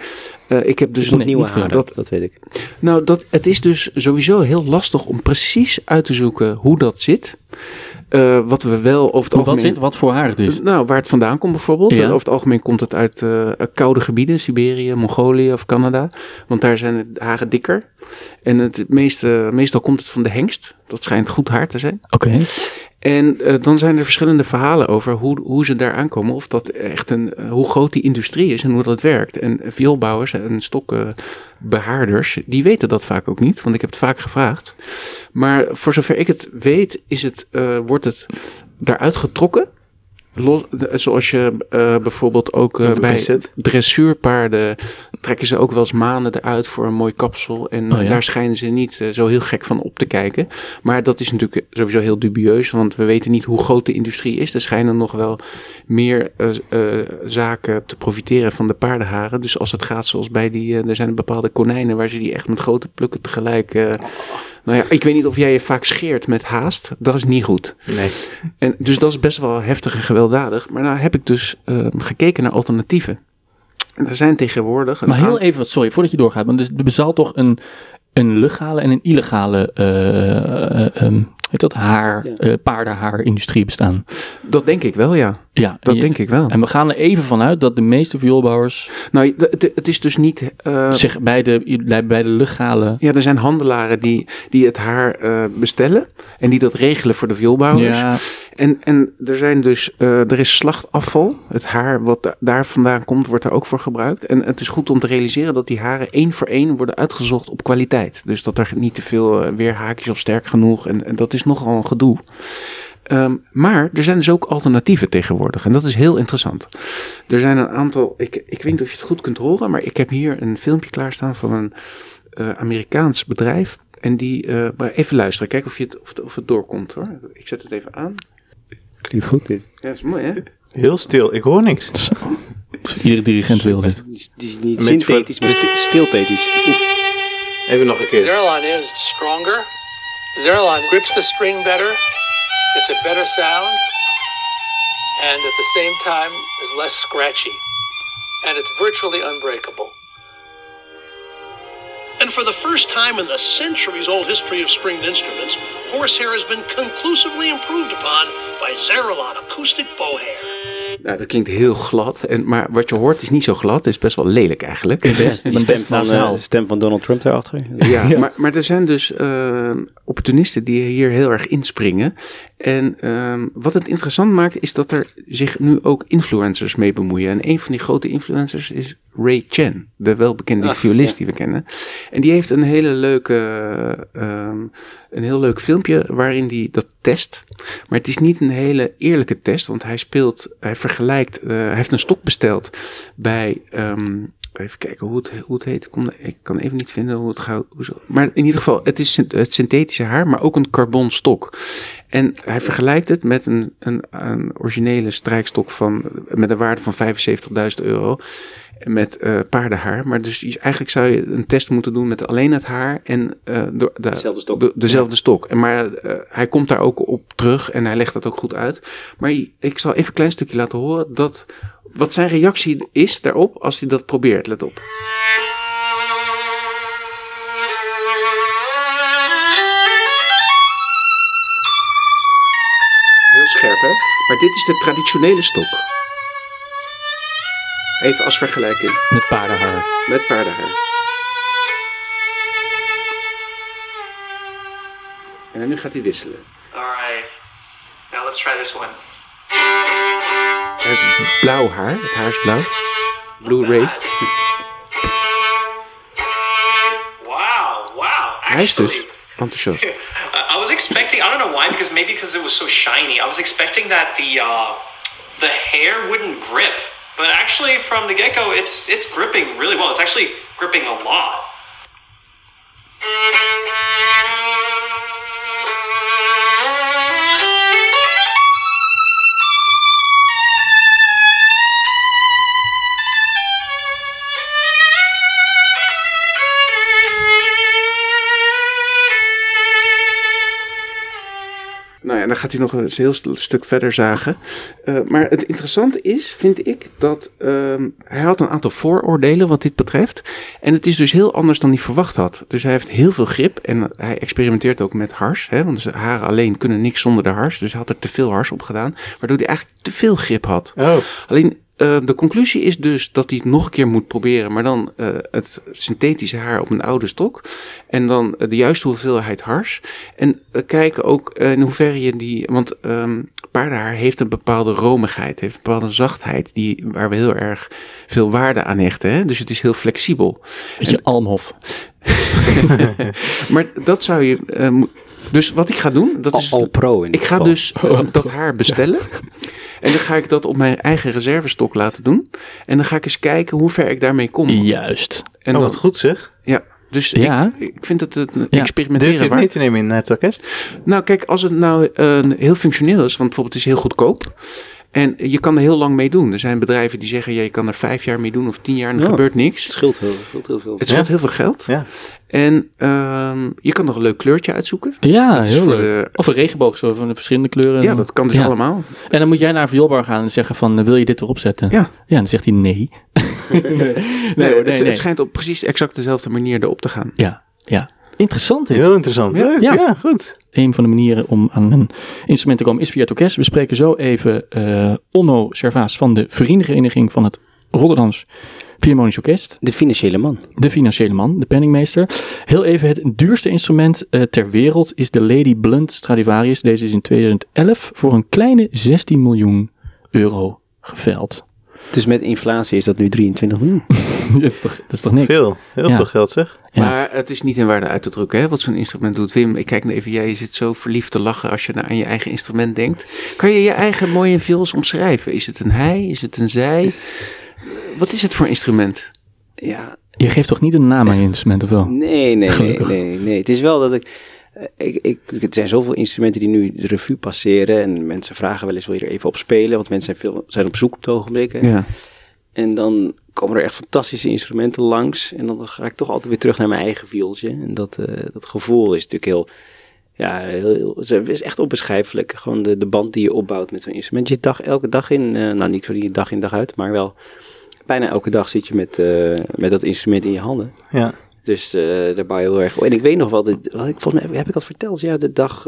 eh, ik heb dus... dus nieuwe haar, Dat, dat, dat weet ik. nou, dat, het is dus sowieso heel lastig om precies uit te zoeken hoe dat zit. Eh, wat we wel over het algemeen... zit, wat voor haar dus. Nou, waar het vandaan komt bijvoorbeeld. Ja. Eh, over het algemeen komt het uit eh, koude gebieden, Siberië, Mongolië of Canada. Want daar zijn de haren dikker. En het meeste, meestal komt het van de hengst. Dat schijnt goed haar te zijn. Oké. En eh, dan zijn er verschillende verhalen over hoe, hoe ze daar aankomen. Of dat echt een, eh, hoe groot die industrie is en hoe dat werkt. En vioolbouwers en stokkenbehaarders, die weten dat vaak ook niet. Want ik heb het vaak gevraagd. Maar voor zover ik het weet, is het, eh, wordt het daaruit getrokken. Los, de- zoals je eh, bijvoorbeeld ook eh, bij dressuurpaarden trekken ze ook wel eens manen eruit voor een mooi kapsel. En Oh ja. daar schijnen ze niet eh, zo heel gek van op te kijken. Maar dat is natuurlijk sowieso heel dubieus, want we weten niet hoe groot de industrie is. Er schijnen nog wel meer zaken te profiteren van de paardenharen. Dus als het gaat zoals bij die, er zijn bepaalde konijnen waar ze die echt met grote plukken tegelijk... nou ja, ik weet niet of jij je vaak scheert met haast. Dat is niet goed. Nee. En dus dat is best wel heftig en gewelddadig. Maar nou heb ik dus eh, gekeken naar alternatieven. En er zijn tegenwoordig... Maar heel even, sorry, voordat je doorgaat. Want er zal toch een, een legale en een illegale eh, eh, ehm, heet dat, haar, Ja. eh, paardenhaarindustrie bestaan. Dat denk ik wel, ja. Ja, Dat je- denk ik wel. En we gaan er even vanuit dat de meeste vioolbouwers Nou, het, het is dus niet... eh, zich bij de, bij de legale... ja, er zijn handelaren die, die het haar eh, bestellen. En die dat regelen voor de vioolbouwers. Ja, En, en er zijn dus, er is slachtafval. Het haar wat da- daar vandaan komt, wordt er ook voor gebruikt. En het is goed om te realiseren dat die haren één voor één worden uitgezocht op kwaliteit. Dus dat er niet te veel eh, weerhaakjes of sterk genoeg. En, en dat is nogal een gedoe. Ehm, maar er zijn dus ook alternatieven tegenwoordig. En dat is heel interessant. Er zijn een aantal, ik, ik weet niet of je het goed kunt horen, maar ik heb hier een filmpje klaarstaan van een eh, Amerikaans bedrijf. En die, eh, maar even luisteren, kijken of, je het, of, het, of het doorkomt hoor. Ik zet het even aan. Klinkt goed dit. Ja, dat is mooi hè? Heel stil, ik hoor niks. iedere dirigent wil dit. Het is, niet synthetisch, maar sti- stilthetisch. Even nog een keer. Is stronger. Zerlon grips the string better. It's a better sound. And at the same time is less scratchy. And it's virtually unbreakable. And for the first time in the centuries old history of stringed instruments, horsehair has been conclusively improved upon by Zeralon acoustic bow hair. Nou, dat klinkt heel glad. En, maar wat je hoort is niet zo glad. Het is best wel lelijk eigenlijk. Die stem van, eh, stem van Donald Trump daarachter. Ja, Maar, maar er zijn dus eh, opportunisten die hier heel erg inspringen. En ehm, wat het interessant maakt is dat er zich nu ook influencers mee bemoeien. En een van die grote influencers is Ray Chen, de welbekende violist ja. die we kennen. En die heeft een hele leuke, ehm, een heel leuk filmpje waarin hij dat test. Maar het is niet een hele eerlijke test, want hij speelt, hij vergelijkt, eh, hij heeft een stok besteld bij, ehm, even kijken hoe het, hoe het heet. Ik, kan even niet vinden hoe het gaat. Maar in ieder geval, het is het synthetische haar, maar ook een carbon stok. En hij vergelijkt het met een, een, een originele strijkstok van, met een waarde van 75.000 euro. Met eh, paardenhaar. Maar dus eigenlijk zou je een test moeten doen met alleen het haar en eh, de, de, Dezelfde stok. de- dezelfde stok. En maar eh, hij komt daar ook op terug en hij legt dat ook goed uit. Maar ik zal even een klein stukje laten horen dat, wat zijn reactie is daarop als hij dat probeert. Let op. scherp, hè? Maar dit is de traditionele stok. Even als vergelijking Met paardenhaar. met paardenhaar. En dan nu gaat hij wisselen. Alright. Now let's try this one. Het blauw haar, het haar is blauw. Blue Ray. Wow, wow. Hij is dus Actually, enthousiast. Was expecting. I don't know why, because maybe because it was so shiny. I was expecting that the uh, the hair wouldn't grip, but actually, from the get go, it's it's gripping really well. It's actually gripping a lot. Nog een heel st- stuk verder zagen. Eh, maar het interessante is, vind ik, dat ehm, hij had een aantal vooroordelen wat dit betreft. En het is dus heel anders dan hij verwacht had. Dus hij heeft heel veel grip en hij experimenteert ook met hars. Hè, want de haren alleen kunnen niks zonder de hars. Dus hij had er te veel hars op gedaan, waardoor hij eigenlijk te veel grip had. Oh, Alleen eh, de conclusie is dus dat hij het nog een keer moet proberen, maar dan eh, het synthetische haar op een oude stok. En dan eh, de juiste hoeveelheid hars. En kijken ook in hoeverre je die. Want ehm, paardenhaar heeft een bepaalde romigheid, heeft een bepaalde zachtheid, die, waar we heel erg veel waarde aan hechten. Hè? Dus het is heel flexibel. Beetje Almhof. Maar dat zou je. Dus wat ik ga doen, dat is. Al, al pro in Ik ga geval. dus eh, dat haar bestellen. En dan ga ik dat op mijn eigen reservestok laten doen. En dan ga ik eens kijken hoe ver ik daarmee kom. Juist. En oh, dat, wat goed zeg. ja, dus Ja. Ik, ik vind het een Ja. Durf je experimenteren het mee te nemen in het orkest? Nou, kijk, als het nou eh, heel functioneel is, want bijvoorbeeld het is heel goedkoop. En je kan er heel lang mee doen. Er zijn bedrijven die zeggen, ja, je kan er vijf jaar mee doen of tien jaar en er Ja. gebeurt Het niks. scheelt heel, scheelt heel veel. Het scheelt Ja. heel veel geld. Ja. En ehm, je kan nog een leuk kleurtje uitzoeken. Ja, Dat heel leuk. de- Of een regenboog zo van de verschillende kleuren. Ja, dat kan dus Ja. allemaal. En dan moet jij naar een vioolbar gaan en zeggen van, eh, wil je dit erop zetten? Ja. Ja, dan zegt hij nee. nee, nee, Nee, hoor, het, nee, nee. het schijnt op precies exact dezelfde manier erop te gaan. Ja, ja. Interessant dit. Heel interessant. Ja. Leuk, Ja. ja. goed. Een van de manieren om aan een instrument te komen is via het orkest. We spreken zo even eh, Onno Servaas van de Vriendenvereniging van het Rotterdams Philharmonisch Orkest. De financiële man. De financiële man, de penningmeester. Heel even, het duurste instrument eh, ter wereld is de Lady Blunt Stradivarius. Deze is in 2011 voor een kleine 16 miljoen euro geveild. Dus met inflatie is dat nu 23 miljoen. dat, is toch, dat is toch niks? Veel. Heel Ja. veel geld zeg. Ja. Maar het is niet in waarde uit te drukken, hè, wat zo'n instrument doet. Wim, ik kijk nou even, jij zit zo verliefd te lachen als je nou aan je eigen instrument denkt. Kan je je eigen mooie viols omschrijven? Is het een hij? Is het een zij? Wat is het voor instrument? Ja, Je geeft toch niet een naam aan je instrument, of wel? nee, nee, nee, Gelukkig. nee, nee. Het is wel dat ik, eh, ik, ik... Het zijn zoveel instrumenten die nu de revue passeren. En mensen vragen wel eens, wil je er even op spelen? Want mensen zijn, veel, zijn op zoek op het ogenblik. Ja. En dan komen er echt fantastische instrumenten langs. En dan ga ik toch altijd weer terug naar mijn eigen viooltje. En dat, eh, dat gevoel is natuurlijk heel... Ja, heel, het is echt onbeschrijfelijk. Gewoon de, de band die je opbouwt met zo'n instrument. Je dag elke dag in, eh, nou niet die dag in dag uit, maar wel bijna elke dag zit je met, eh, met dat instrument in je handen. Ja. Dus daar bouw je heel erg. En ik weet nog wel, wat ik, volgens mij heb ik dat verteld. Ja, de dag,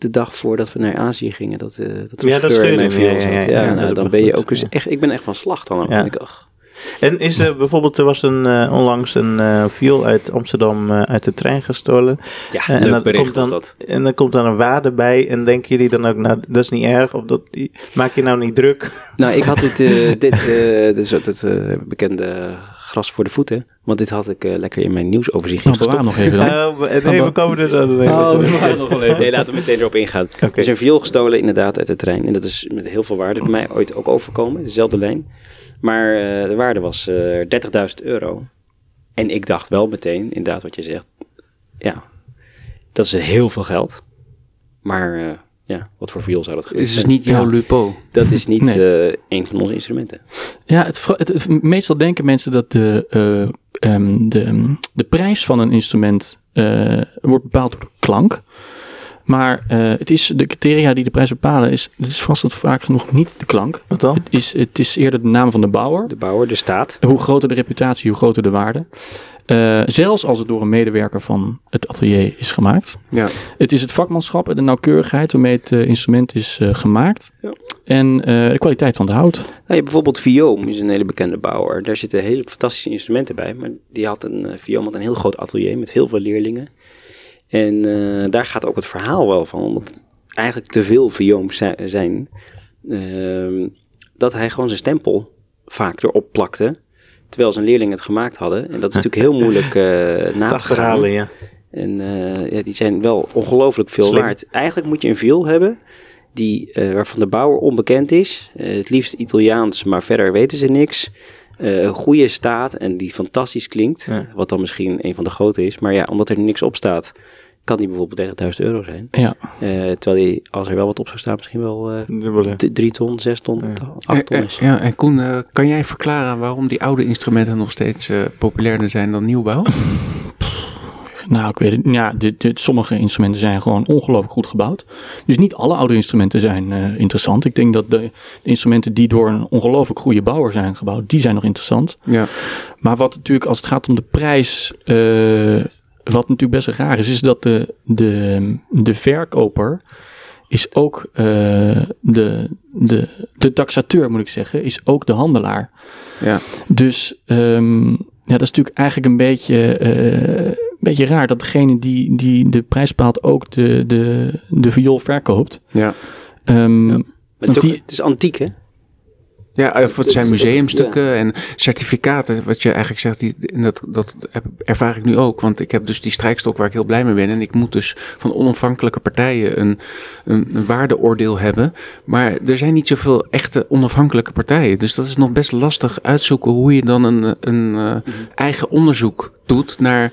de dag voordat we naar Azië gingen, dat, eh dat Ja, dat in mijn ja, ja, ja, nou, dan ben je ook dus echt, ik ben echt van slag dan. Ja. Ik, ach, En is er bijvoorbeeld, er was een, eh, onlangs een eh viool uit Amsterdam uit de trein gestolen. ja, En dan komt dan- dat. En dan komt dan een waarde bij. En denken jullie dan ook, nou, dat is niet erg. Of dat, maak je nou niet druk. Nou, ik had dit, dit, eh, bekende gras voor de voeten. Want dit had ik eh, lekker in mijn nieuwsoverzichtje Nou, bewaar gestopt. nog even dan. Eh, nee, we komen er even Oh, we nog wel even. Nee, laten we meteen erop ingaan. Er is een viool gestolen inderdaad uit de trein. En dat is met heel veel waarde. Bij mij ooit ook overkomen, dezelfde lijn. Maar eh, de waarde was eh 30.000 euro. En ik dacht wel meteen, inderdaad wat je zegt. Ja, dat is heel veel geld. Maar eh, ja, wat voor viool zou dat Het geweest is zijn? niet jouw Ja. lupo. Dat is niet Nee. eh, een van onze instrumenten. Ja, het, het, het- meestal denken mensen dat de, eh, ehm, de, de prijs van een instrument eh, wordt bepaald door de klank. Maar eh, het is, de criteria die de prijs bepalen, is, het is vast vaak genoeg niet de klank. Wat dan? Het is, het is eerder de naam van de bouwer. De bouwer, de staat. Hoe groter de reputatie, hoe groter de waarde. Eh, zelfs als het door een medewerker van het atelier is gemaakt. Ja. Het is het vakmanschap en de nauwkeurigheid waarmee het eh, instrument is eh, gemaakt. Ja. En de kwaliteit van het hout. Nou, je hebt bijvoorbeeld Vioom is een hele bekende bouwer. Daar zitten hele fantastische instrumenten bij. Maar die had een, Vioom had een heel groot atelier met heel veel leerlingen. En daar gaat ook het verhaal wel van. Omdat eigenlijk te veel Viooms zi- zijn. Uh, dat hij gewoon zijn stempel vaak erop plakte. Terwijl zijn leerlingen het gemaakt hadden. En dat is natuurlijk heel moeilijk uh, na te verhalen, ja. En uh, ja, die zijn wel ongelooflijk veel Slim. waard. Eigenlijk moet je een viool hebben die, uh, waarvan de bouwer onbekend is. Het liefst Italiaans, maar verder weten ze niks. Uh, goede staat en die fantastisch klinkt. Ja. Wat dan misschien een van de grote is. Maar ja, omdat er niks op staat, kan die bijvoorbeeld 30.000 euro zijn. Ja. Uh, terwijl die, als er wel wat op zou staan, misschien wel uh, 3 ton, 6 ton, Ja. 8 ton is. Ja, en Koen, uh, kan jij verklaren waarom die oude instrumenten nog steeds uh, populairder zijn dan nieuwbouw? Nou, ik weet het. Ja, de, de, sommige instrumenten zijn gewoon ongelooflijk goed gebouwd. Dus niet alle oude instrumenten zijn uh, interessant. Ik denk dat de, de, instrumenten die door een ongelooflijk goede bouwer zijn gebouwd, die zijn nog interessant. Ja. Maar wat natuurlijk, als het gaat om de prijs, uh, wat natuurlijk best raar is, is dat de, de, de verkoper is ook uh, de, de, de taxateur, moet ik zeggen, is ook de handelaar. Ja. Dus um, ja, dat is natuurlijk eigenlijk een beetje, uh, een beetje raar dat degene die, die de prijs bepaalt ook de, de, de viool verkoopt. Ja. Um, ja. Het is, ook, die, het is antiek, hè? Ja, of het zijn museumstukken ja. en certificaten, wat je eigenlijk zegt, die, dat, dat ervaar ik nu ook. Want ik heb dus die strijkstok waar ik heel blij mee ben. En ik moet dus van onafhankelijke partijen een, een, een waardeoordeel hebben. Maar er zijn niet zoveel echte onafhankelijke partijen. Dus dat is nog best lastig uitzoeken hoe je dan een, een uh, eigen onderzoek doet naar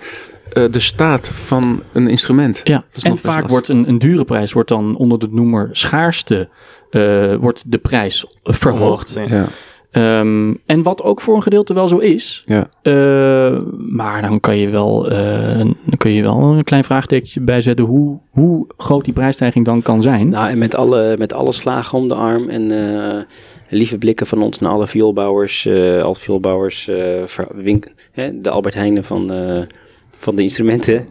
uh, de staat van een instrument. Ja, en vaak wordt een, een dure prijs wordt dan onder de noemer schaarste uh, wordt de prijs verhoogd. Ja. Um, en wat ook voor een gedeelte wel zo is. Ja. Uh, maar dan kan je wel, uh, dan kun je wel een klein vraagtekentje bijzetten hoe, hoe groot die prijsstijging dan kan zijn. Nou, en met alle, met alle slagen om de arm en uh, lieve blikken van ons naar alle vioolbouwers, uh, alle vioolbouwers, hè, de Albert Heijnen van, van de instrumenten.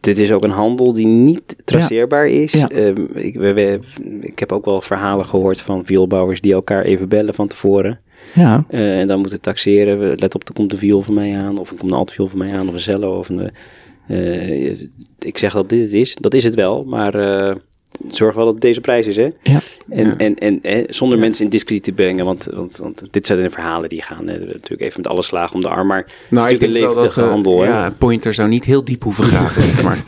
Dit is ook een handel die niet traceerbaar is. Ja. Um, ik, we, we, ik, heb ook wel verhalen gehoord van vioolbouwers die elkaar even bellen van tevoren. Ja. Uh, en dan moeten taxeren. Let op, er komt een viool van mij aan. Of er komt een altviool van mij aan. Of een cello. Of een, uh, ik zeg dat dit het is. Dat is het wel. Maar zorg wel dat het deze prijs is. Hè? Ja. En, Ja. en, en, en zonder mensen in discrediet te brengen. Want, want, want dit zijn de verhalen die gaan. Hè, natuurlijk even met alle slagen om de arm. Maar Nou, het ik is natuurlijk denk een wel dat levendige uh, handel. hè? ja, Pointer zou niet heel diep hoeven graven, zeg maar.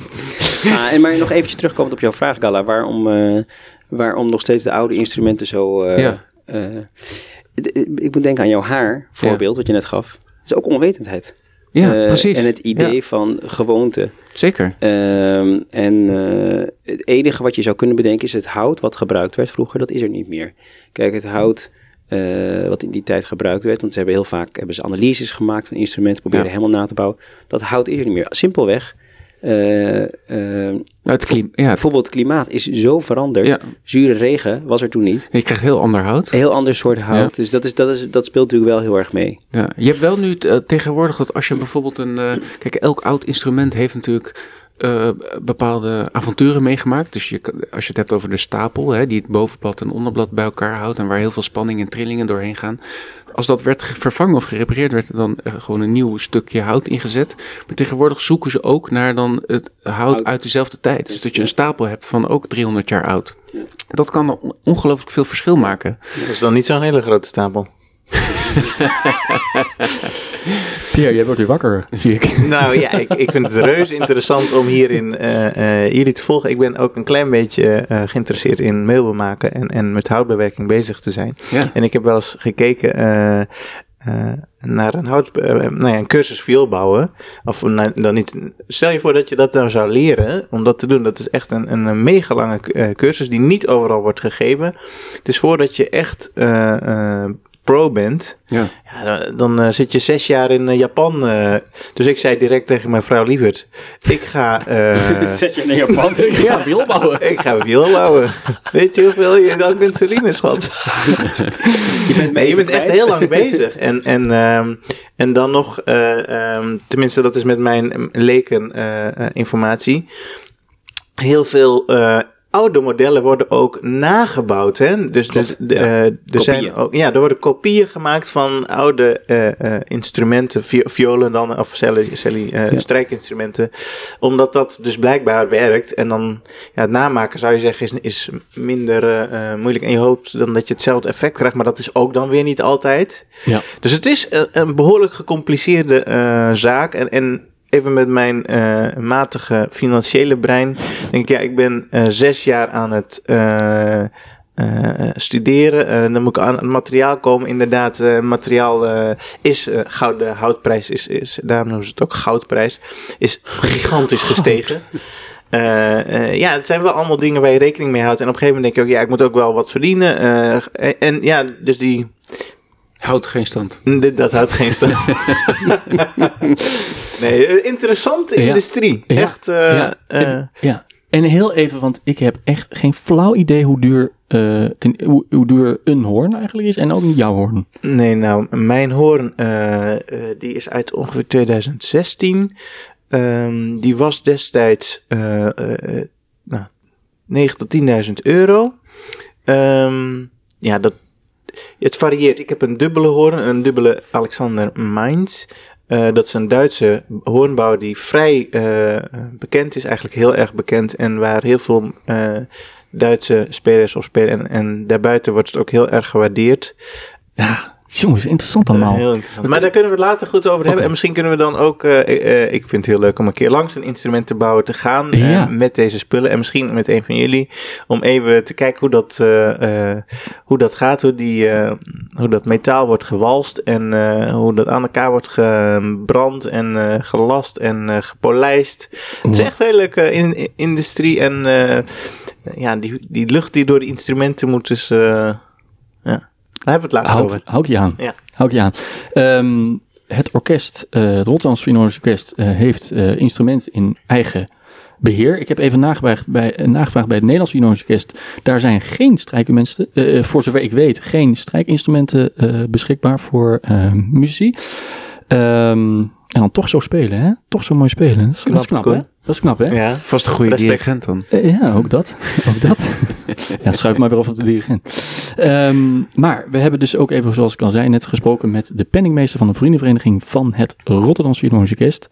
Ah, en maar nog eventjes terugkomend op jouw vraag, Gala. Waarom, uh, waarom nog steeds de oude instrumenten zo... Uh, Ja. uh, ik moet denken aan jouw haar, voorbeeld, wat je net gaf. Het is ook onwetendheid. Ja, Uh, precies. En het idee Ja. van gewoonte. Zeker. Ehm, en uh, het enige wat je zou kunnen bedenken is het hout wat gebruikt werd vroeger, dat is er niet meer. Kijk, het hout uh, wat in die tijd gebruikt werd, want ze hebben heel vaak hebben ze analyses gemaakt van instrumenten, proberen Ja. helemaal na te bouwen. Dat hout is er niet meer. Simpelweg. Uh, Nou, het klim ja, bijvoorbeeld het klimaat is zo veranderd. Ja. Zure regen was er toen niet. je krijgt heel ander hout. Een heel ander soort hout. Ja. Dus dat, is, dat, is, dat speelt natuurlijk wel heel erg mee. Ja. Je hebt wel nu uh, tegenwoordig dat als je bijvoorbeeld een... Kijk, elk oud instrument heeft natuurlijk uh, bepaalde avonturen meegemaakt. Dus je, als je het hebt over de stapel, hè, die het bovenblad en onderblad bij elkaar houdt... en waar heel veel spanning en trillingen doorheen gaan... Als dat werd vervangen of gerepareerd, werd er dan uh, gewoon een nieuw stukje hout ingezet. Maar tegenwoordig zoeken ze ook naar dan het hout, uit dezelfde tijd. Dus dat je een stapel hebt van ook 300 jaar oud. Dat kan on ongelooflijk veel verschil maken. Dat is dan niet zo'n hele grote stapel. Pierre, jij wordt weer wakker, zie ik. Nou ja, ik, ik vind het reuze interessant om hierin uh, uh, jullie te volgen. Ik ben ook een klein beetje uh, geïnteresseerd in meubel maken en, en met houtbewerking bezig te zijn. Ja. En ik heb wel eens gekeken eh, naar een, hout, eh, nou ja, een cursus viool bouwen. Of nou, dan niet. Stel je voor dat je dat nou zou leren om dat te doen. Dat is echt een, een, mega lange eh, cursus die niet overal wordt gegeven. Dus voordat je echt eh, eh, pro bent, Ja. ja, dan, dan, eh, zit je zes jaar in eh, Japan. eh. dus ik zei direct tegen mijn vrouw Lievert, ik ga... Zet je naar Japan, ik ga wiel bouwen. ik ga wiel bouwen. Weet je hoeveel je dan verdienen, schat? Je bent, Nee, je bent echt heel lang bezig. En, en, ehm, en dan nog, eh, ehm, tenminste dat is met mijn leken informatie. Heel veel oude modellen worden ook nagebouwd. Hè? Dus, dus de, ja. eh, er Kopieën. zijn ook, ja, er worden kopieën gemaakt van oude eh, eh, instrumenten, vi- violen dan, of celli, celli, strijkinstrumenten. Omdat dat dus blijkbaar werkt. En dan, ja, het namaken zou je zeggen is, is minder moeilijk. En je hoopt dan dat je hetzelfde effect krijgt, maar dat is ook dan weer niet altijd. Ja. Dus het is een, een behoorlijk gecompliceerde zaak. En, en even met mijn eh, matige financiële brein. Denk ik, ja, ik ben eh, zes jaar aan het eh, studeren. Dan moet ik aan het materiaal komen. Inderdaad, materiaal is goud, de houtprijs is, is, daarom noemen ze het ook goudprijs, is gigantisch gestegen. Uh, uh, ja, het zijn wel allemaal dingen waar je rekening mee houdt. En op een gegeven moment denk je ook, ja, ik moet ook wel wat verdienen. Uh, en, en ja, dus die, Houdt geen stand. dit, dat houdt geen stand. nee, eh, interessante industrie. Ja. Echt. eh, Ja. eh, ja. En heel even, want ik heb echt geen flauw idee hoe duur, ten- hoe, hoe duur een hoorn eigenlijk is en ook niet jouw hoorn. nee, nou, mijn hoorn, die is uit ongeveer 2016. Ehm, die was destijds nou, 9 tot 10.000 euro. Ehm, ja, dat, het varieert. Ik heb een dubbele hoorn, een dubbele Alexander Mainz. Eh, dat is een Duitse hoornbouw die vrij eh, bekend is, eigenlijk heel erg bekend. En waar heel veel eh, Duitse spelers op spelen. En, en daarbuiten wordt het ook heel erg gewaardeerd. Ja, jongens, interessant allemaal. Eh, heel interessant. Maar daar kunnen we het later goed over hebben. En misschien kunnen we dan ook, eh, eh, ik vind het heel leuk om een keer langs een instrumentenbouwer te gaan. eh, Ja. met deze spullen. En misschien met een van jullie. Om even te kijken hoe dat, eh, eh, hoe dat gaat. Hoe, die, eh, hoe dat metaal wordt gewalst. En eh, hoe dat aan elkaar wordt gebrand en eh, gelast en eh, gepolijst. Het is echt een hele leuke in- in- industrie. En eh, ja, die, die lucht die door de instrumenten moet dus... eh, ja. Daar hebben we het later Hou, over. hou ik je aan. Ja. Hou ik je aan. Ehm, het orkest, eh, het Rotterdamse Philharmonisch Orkest, eh, heeft eh, instrumenten in eigen beheer. Ik heb even nagevraagd bij, nagevraagd bij het Nederlands Philharmonisch Orkest. Daar zijn geen strijkinstrumenten, voor zover ik weet, geen strijkinstrumenten beschikbaar voor muzici. Ehm, en dan toch zo spelen, hè? Toch zo mooi spelen. Dat is knap, dat is knap hoor. hè? Dat is knap, hè? Ja. Vast een goede Respect. dirigent dan. Eh, ja, ook dat. ook dat. ja, schuif maar weer op op de dirigent. Ehm, maar we hebben dus ook even, zoals ik al zei, net gesproken met de penningmeester van de vriendenvereniging van het Rotterdamse Philharmonisch Orkest.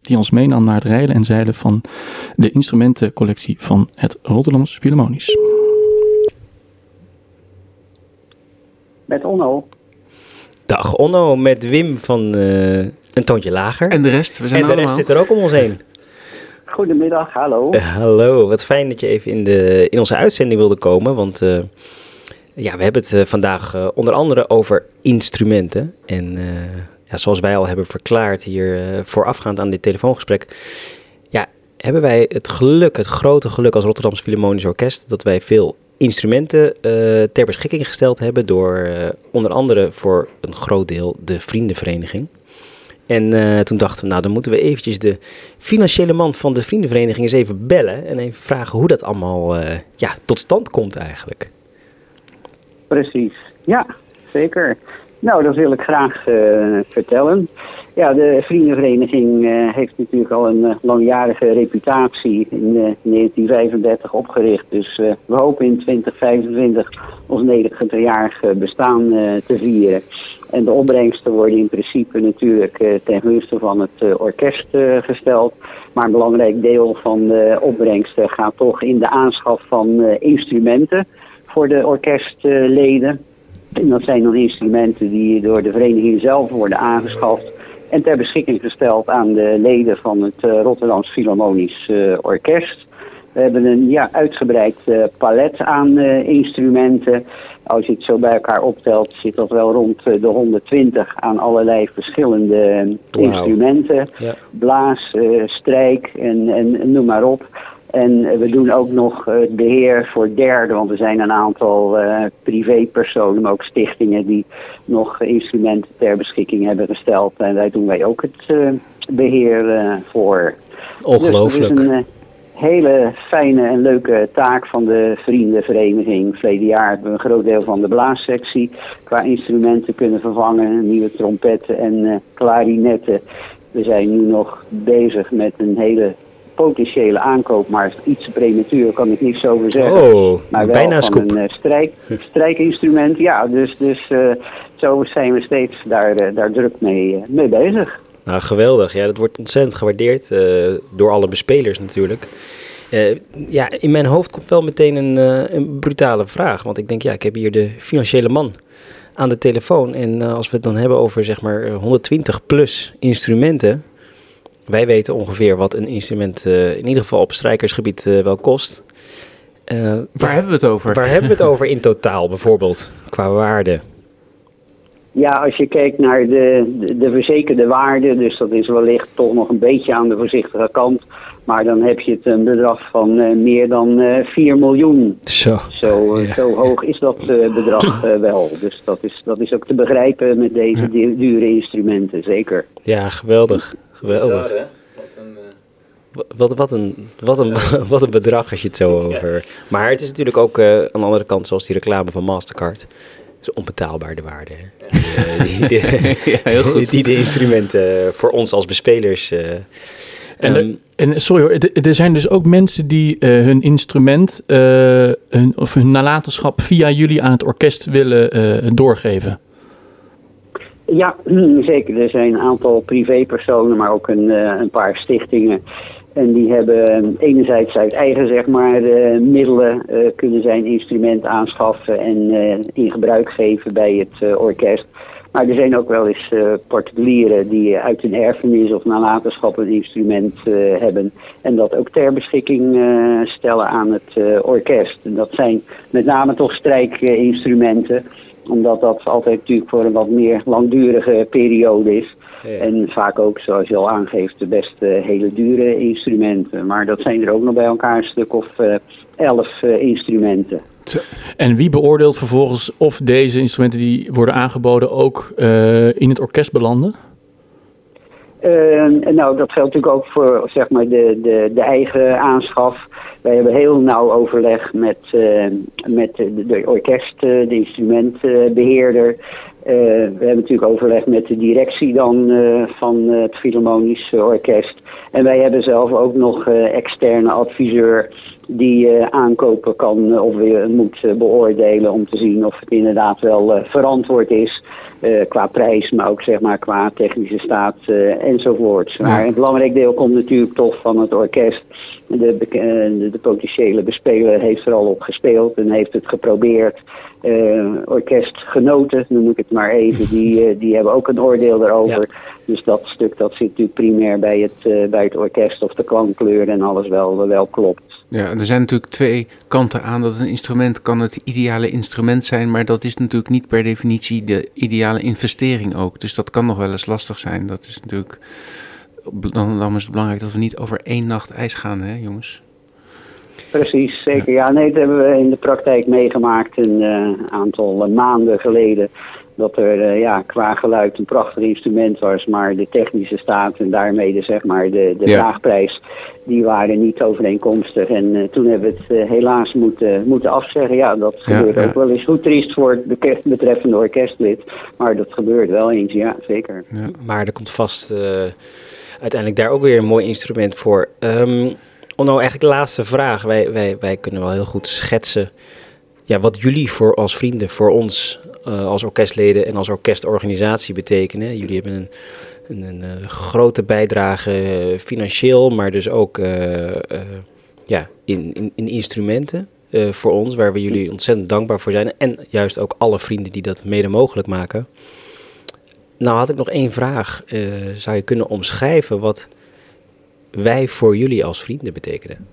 Die ons meenam naar het rijden en zeilen van de instrumentencollectie van het Rotterdamse Philharmonisch. Met Onno. Dag Onno, met Wim van eh, Een Toontje Lager. En de rest, we zijn En de allemaal. rest zit er ook om ons heen. Goedemiddag, hallo. Eh, hallo, wat fijn dat je even in, de, in onze uitzending wilde komen. Want eh, ja, we hebben het vandaag onder andere over instrumenten. En eh, ja, zoals wij al hebben verklaard hier voorafgaand aan dit telefoongesprek. Ja, hebben wij het geluk, het grote geluk als Rotterdams Philharmonisch Orkest... dat wij veel instrumenten eh, ter beschikking gesteld hebben... door eh, onder andere voor een groot deel de Vriendenvereniging. En eh, toen dachten we, nou dan moeten we eventjes de financiële man van de vriendenvereniging eens even bellen en even vragen hoe dat allemaal ja, tot stand komt eigenlijk. Precies. Ja, zeker. Nou, dat wil ik graag eh, vertellen. Ja, de vriendenvereniging eh, heeft natuurlijk al een eh, langjarige reputatie in eh, 1935 opgericht. Dus we hopen in 2025 ons 90-jarige bestaan te vieren. En de opbrengsten worden in principe natuurlijk ten gunste van het orkest gesteld. Maar een belangrijk deel van de opbrengsten gaat toch in de aanschaf van instrumenten voor de orkestleden. En dat zijn dan instrumenten die door de vereniging zelf worden aangeschaft en ter beschikking gesteld aan de leden van het uh, Rotterdams Philharmonisch uh, Orkest. We hebben een ja, uitgebreid eh, palet aan eh, instrumenten. Als je het zo bij elkaar optelt, zit dat wel rond eh, de 120 aan allerlei verschillende instrumenten. Ja. Blaas, eh, strijk en, en noem maar op. En eh, we doen ook nog eh, het beheer voor derden, want er zijn een aantal eh, privépersonen, maar ook stichtingen die nog instrumenten ter beschikking hebben gesteld. En daar doen wij ook het eh, beheer eh, voor. Ongelooflijk. Dus is een hele fijne en leuke taak van de vriendenvereniging. Verleden jaar hebben we een groot deel van de blaassectie qua instrumenten kunnen vervangen. Nieuwe trompetten en klarinetten. We zijn nu nog bezig met een hele potentiële aankoop, maar iets te prematuur kan ik niks over zeggen. Oh, maar wel bijna van een eh, strijk, strijkinstrument. Ja, dus, dus eh, zo zijn we steeds daar, eh, daar druk mee, mee bezig. Nou, geweldig. Ja, dat wordt ontzettend gewaardeerd door alle bespelers natuurlijk. Ja, in mijn hoofd komt wel meteen een, een brutale vraag. Want ik denk, ja, ik heb hier de financiële man aan de telefoon. En als we het dan hebben over zeg maar eh, 120 plus instrumenten. Wij weten ongeveer wat een instrument eh, in ieder geval op strijkersgebied eh, wel kost. Eh, Waar hebben we het over? Waar hebben we het over in totaal bijvoorbeeld, qua waarde? Ja, als je kijkt naar de, de, de verzekerde waarde, dus dat is wellicht toch nog een beetje aan de voorzichtige kant. Maar dan heb je het een bedrag van eh, meer dan eh 4 miljoen. Zo. Zo, zo hoog is dat eh, bedrag eh, wel. Dus dat is, dat is ook te begrijpen met deze du- dure instrumenten, zeker. Ja, geweldig. Geweldig. Wat, wat, een, wat, een, wat een bedrag als je het zo over... Maar het is natuurlijk ook eh, aan de andere kant, zoals die reclame van Mastercard. Is onbetaalbaar de waarde. hè. Die, eh, die, Ja, goed. die de instrumenten eh, voor ons als bespelers... eh, En, ehm, de- en sorry hoor, er- er zijn dus ook mensen die eh, hun instrument eh, hun, of hun nalatenschap via jullie aan het orkest willen eh, doorgeven. Ja, zeker. Er zijn een aantal privépersonen, maar ook een, eh, een paar stichtingen. En die hebben eh, enerzijds uit eigen zeg maar, eh, middelen eh, kunnen zijn instrument aanschaffen en in gebruik geven bij het orkest. Maar er zijn ook wel eens particulieren die uit hun erfenis of nalatenschap een instrument hebben. En dat ook ter beschikking stellen aan het orkest. En dat zijn met name toch strijkinstrumenten omdat dat altijd natuurlijk voor een wat meer langdurige periode is. En vaak ook, zoals je al aangeeft, de best eh, hele dure instrumenten. Maar dat zijn er ook nog bij elkaar een stuk of eh, elf eh, instrumenten. En wie beoordeelt vervolgens of deze instrumenten die worden aangeboden ook eh, in het orkest belanden? Eh, nou, dat geldt natuurlijk ook voor zeg maar, de, de, de eigen aanschaf. Wij hebben heel nauw overleg met, eh, met de, orkest, eh, de instrumentbeheerder. Eh, we hebben natuurlijk overleg met de directie dan van het Philharmonisch Orkest. En wij hebben zelf ook nog externe adviseur die eh, aankopen kan eh, of weer moet eh, beoordelen om te zien of het inderdaad wel verantwoord is. qua prijs, maar ook zeg maar qua technische staat enzovoorts. Maar een belangrijk deel komt natuurlijk toch van het orkest. De, de, de potentiële bespeler heeft er al op gespeeld en heeft het geprobeerd. Orkestgenoten, noem ik het maar even, die, die hebben ook een oordeel daarover. Dus dat stuk dat zit natuurlijk primair bij het, bij het orkest of de klankkleur en alles wel, wel klopt. Ja, er zijn natuurlijk twee kanten aan. Dat een instrument kan het ideale instrument zijn, maar dat is natuurlijk niet per definitie de ideale investering ook. Dus dat kan nog wel eens lastig zijn. Dat is natuurlijk. Dan, dan is het belangrijk dat we niet over één nacht ijs gaan, hè, jongens? Precies, zeker. Ja, nee, dat hebben we in de praktijk meegemaakt een eh, aantal eh, maanden geleden. Dat er eh, ja, qua geluid een prachtig instrument was, maar de technische staat en daarmee de, zeg maar, de, de Ja. vraagprijs, die waren niet overeenkomstig. En eh, toen hebben we het eh, helaas moeten, moeten afzeggen. Ja, dat Ja, gebeurt ja. ook wel eens. Hoe triest voor het betreffende orkestlid, maar dat gebeurt wel eens, ja, zeker. Maar er komt vast uiteindelijk daar ook weer een mooi instrument voor. Om nou eigenlijk de laatste vraag. Wij, wij, wij kunnen wel heel goed schetsen ja, wat jullie voor als vrienden, voor ons eh, als orkestleden en als orkestorganisatie betekenen. Jullie hebben een, een, een, eh, grote bijdrage eh, financieel, maar dus ook ja, in, in, in instrumenten voor ons, waar we jullie ontzettend dankbaar voor zijn. En juist ook alle vrienden die dat mede mogelijk maken. Nou had ik nog één vraag. Zou je kunnen omschrijven wat wij voor jullie als vrienden betekenen?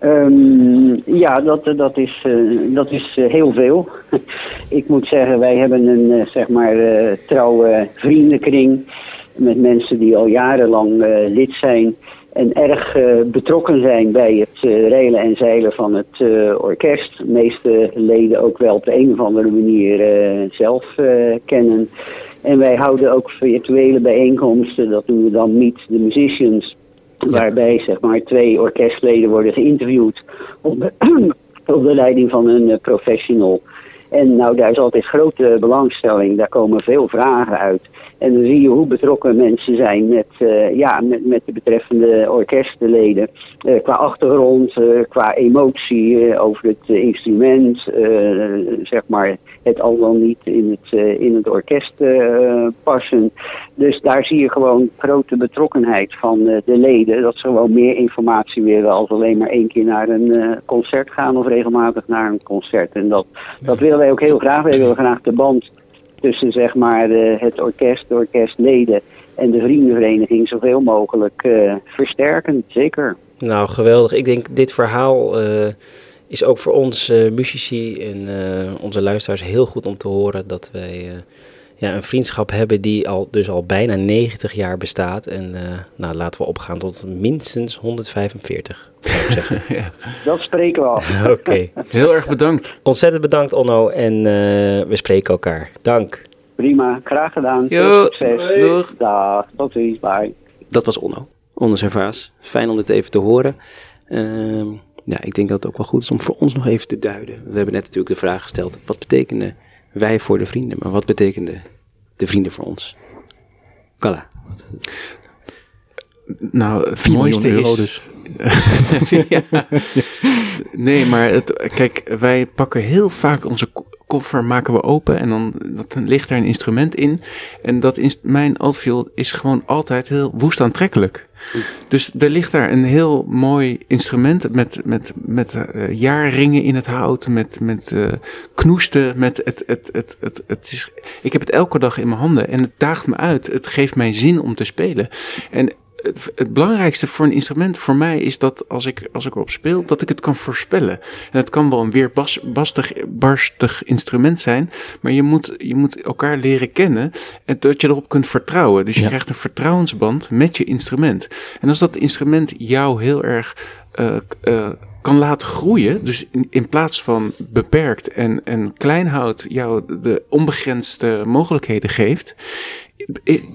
Ehm, ja, dat, dat is, eh, dat is eh, heel veel. ik moet zeggen, wij hebben een eh, zeg maar eh, trouwe vriendenkring met mensen die al jarenlang eh, lid zijn en erg eh, betrokken zijn bij het eh, reilen en zeilen van het eh, orkest. De meeste leden ook wel op de een of andere manier eh, zelf eh, kennen. En wij houden ook virtuele bijeenkomsten, dat noemen we dan Meet the Musicians. Waarbij zeg maar twee orkestleden worden geïnterviewd op de, op de leiding van een eh, professional. En nou, daar is altijd grote belangstelling. Daar komen veel vragen uit. En dan zie je hoe betrokken mensen zijn met, eh, ja, met, met de betreffende orkestleden. Eh, qua achtergrond, eh, qua emotie over het instrument. zeg maar het al dan niet in het, in het orkest passen. Dus daar zie je gewoon grote betrokkenheid van de leden. Dat ze gewoon meer informatie willen als alleen maar één keer naar een concert gaan of regelmatig naar een concert. En dat, dat willen wij ook heel graag. Wij willen graag de band tussen zeg maar eh, het orkest, de orkestleden en de vriendenvereniging zoveel mogelijk eh, versterken. Zeker. Nou, geweldig. Ik denk dit verhaal eh, is ook voor ons eh muzici en onze luisteraars heel goed om te horen dat wij ja, een vriendschap hebben die al, dus al bijna 90 jaar bestaat. En eh, nou, laten we opgaan tot minstens 145, zou ik zeggen. ja. Dat spreken we af. Oké. Heel erg bedankt. Ontzettend bedankt, Onno. En eh, we spreken elkaar. Dank. Prima, graag gedaan. Jo, Veel succes. Doeg. Dag, tot ziens, bye. Dat was Onno. Onno Servaas. Fijn om dit even te horen. Ehm, ja, ik denk dat het ook wel goed is om voor ons nog even te duiden. We hebben net natuurlijk de vraag gesteld. Wat betekenen wij voor de vrienden? Maar wat betekenen de vrienden voor ons? Kalla. Nou, het 4 mooiste miljoen euro is... dus. ja. Nee, maar het, kijk, wij pakken heel vaak onze ko- koffer, maken we open en dan, dan ligt er een instrument in. En dat is, mijn altfield is gewoon altijd heel woest aantrekkelijk. Dus er ligt daar een heel mooi instrument met, met, met eh, jaarringen in het hout, met, met eh, knoesten, met het, het, het, het, het is, ik heb het elke dag in mijn handen en het daagt me uit. Het geeft mij zin om te spelen. En het, het belangrijkste voor een instrument voor mij is dat als ik, als ik erop speel, dat ik het kan voorspellen. En het kan wel een weerbastig barstig instrument zijn, maar je moet, je moet elkaar leren kennen en dat je erop kunt vertrouwen. Dus je Ja. krijgt een vertrouwensband met je instrument. En als dat instrument jou heel erg eh, eh, kan laten groeien, dus in, in plaats van beperkt en, en klein houdt, jou de onbegrensde mogelijkheden geeft,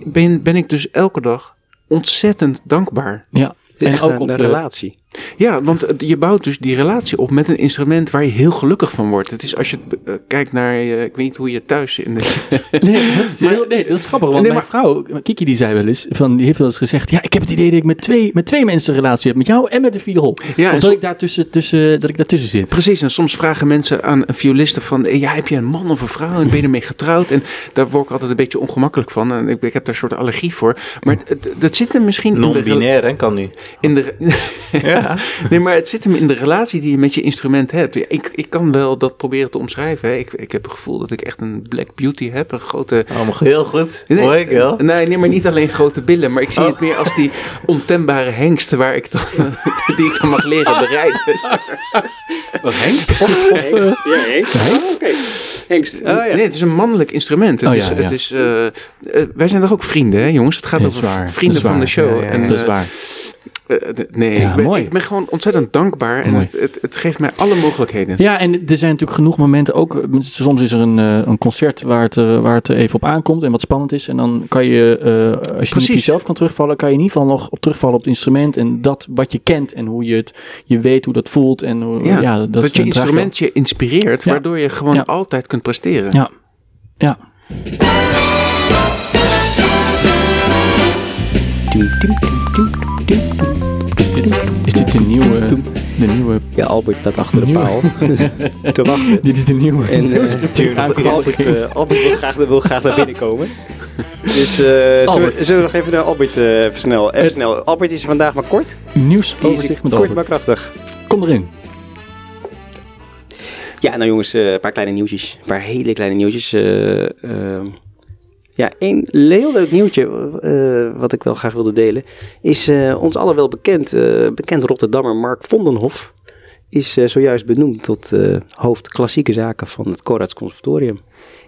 ben, ben ik dus elke dag ontzettend dankbaar. Ja, En ook op de relatie. Ja, want je bouwt dus die relatie op met een instrument waar je heel gelukkig van wordt. Het is als je eh, kijkt naar, eh, ik weet niet hoe je thuis in de... Nee, dat is, heel- nee, dat is grappig. Want Nee, mijn maar- vrouw, Kiki, die zei wel eens, van, die heeft wel eens gezegd, ja, ik heb het idee dat ik met twee, met twee mensen een relatie heb. Met jou en met de viool. Ja, en Omdat ik daar tussen, tussen, dat ik daartussen zit. Precies, en soms vragen mensen aan een violiste van, eh, ja, heb je een man of een vrouw en ben je ermee getrouwd? En daar word ik altijd een beetje ongemakkelijk van. En ik, ik heb daar een soort allergie voor. Maar dat zit er misschien in de... rela- Non-binair, hè, kan nu. In de, Ja. nee, maar het zit hem in de relatie die je met je instrument hebt. Ik, ik kan wel dat proberen te omschrijven. Hè. Ik, ik heb het gevoel dat ik echt een black beauty heb. Een grote... Allemaal heel goed. Nee, Hoor ik wel. Nee, nee, maar niet alleen grote billen. Maar ik zie Oh. het meer als die ontembare hengst waar ik dan, die ik dan mag leren bereiden. Wat Hengst? Of, of, eh, Ja, Hengst. Hengst? Oké. Hengst. Oh, ja. Nee, het is een mannelijk instrument. Het Oh, is, ja, het is, eh, eh, wij zijn toch ook vrienden, hè, jongens? Het gaat over waar, vrienden van de show. Ja, ja, En, dat is eh, waar. Nee, Ja, ik, ben, mooi. ik ben gewoon ontzettend dankbaar. En het, het, het geeft mij alle mogelijkheden. Ja, en er zijn natuurlijk genoeg momenten ook. eh, Soms is er een, eh, een concert waar het, eh, waar het even op aankomt en wat spannend is. En dan kan je, eh, als je niet jezelf kan terugvallen, kan je in ieder geval nog op terugvallen op het instrument. En dat wat je kent en hoe je het, je weet hoe dat voelt. En hoe, Ja, ja, dat, dat, je instrument je inspireert, waardoor je gewoon altijd kunt presteren. Ja. Ja. Is dit, is dit de nieuwe, de nieuwe, Ja, Albert staat achter de paal te wachten. dit is de nieuwe. En eh, Aankondiging. Albert, eh, Albert wil, graag, wil graag naar binnen komen. Dus eh, zullen, we, zullen we nog even naar Albert eh versnellen? Even snel. Albert is vandaag maar kort. Nieuws overzicht met kort maar krachtig. Kom erin. Ja, nou jongens, eh, een paar kleine nieuwtjes. Een paar hele kleine nieuwtjes. eh, ehm. Ja, één heel leuk nieuwtje eh, wat ik wel graag wilde delen. Is eh, ons allen wel bekend, eh, bekend Rotterdammer Mark Vondenhof. is zojuist benoemd tot hoofd klassieke zaken van het Corads Conservatorium.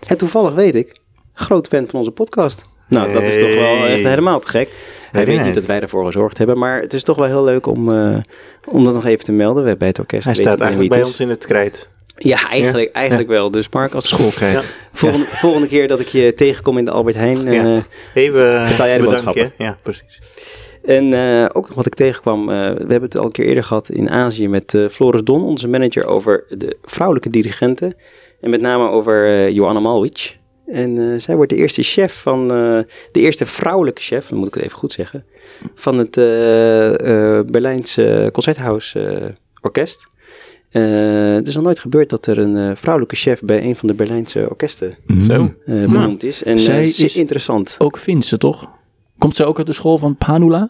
En toevallig weet ik, groot fan van onze podcast. Nou, dat is toch wel echt helemaal te gek. Hij weet niet dat wij ervoor gezorgd hebben, maar het is toch wel heel leuk om, om dat nog even te melden. We hebben bij het orkest. Hij staat eigenlijk bij ons in het krijt. Ja, eigenlijk, eigenlijk wel. Dus Mark, als Schoolkrijt. volgende, volgende keer dat ik je tegenkom in de Albert Heijn, eh, Ja. Even Betaal jij de boodschappen? hè? Ja, precies. En eh, ook nog wat ik tegenkwam, eh, we hebben het al een keer eerder gehad in Azië met eh, Floris Don, onze manager, over de vrouwelijke dirigenten. En met name over eh, Joanna Malwich. En eh, zij wordt de eerste chef van, eh, de eerste vrouwelijke chef, dan moet ik het even goed zeggen, van het eh, eh, Berlijnse Concerthaus eh, Orkest. Eh, het is nog nooit gebeurd dat er een eh, vrouwelijke chef bij een van de Berlijnse orkesten Zo. eh, benoemd is. En Mm. Zij is- interessant. Ook Finse, toch? Komt zij ook uit de school van Panula?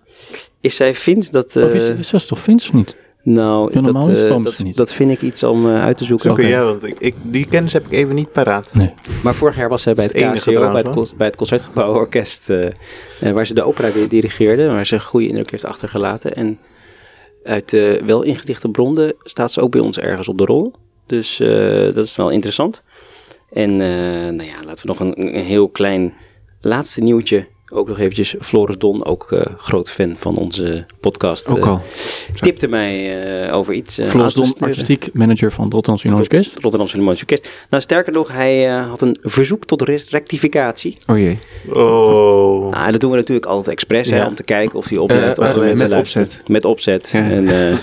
Is zij Fins? Dat, eh, of is, is ze toch Fins of niet? Nou, Ja, dat, is dat, ze niet. dat vind ik iets om uit te zoeken. Zo kun je, ja, want ik, ik, die kennis heb ik even niet paraat. Nee. Maar vorig jaar was zij bij het Het KCO, bij het, bij het eh, eh, waar ze de opera di- dirigeerde, waar ze een goede indruk heeft achtergelaten. En uit eh, wel ingedichte bronnen staat ze ook bij ons ergens op de rol. Dus eh, dat is wel interessant. En eh, nou ja, laten we nog een heel klein laatste nieuwtje. Ook nog eventjes, Floris Don, ook eh, groot fan van onze podcast. Ook eh, al. tipte mij eh, over iets. eh, Floris Don, artistiek manager van het Rotterdamse Philharmonisch Orkest. Rotterdamse Philharmonisch Orkest. Nou, sterker nog, hij eh, had een verzoek tot re- rectificatie. Oh jee. Oh. Nou, dat doen we natuurlijk altijd expres, hè, om te kijken of hij oplet, of de mensen met luisteren. opzet. Met opzet. Ja. En, eh,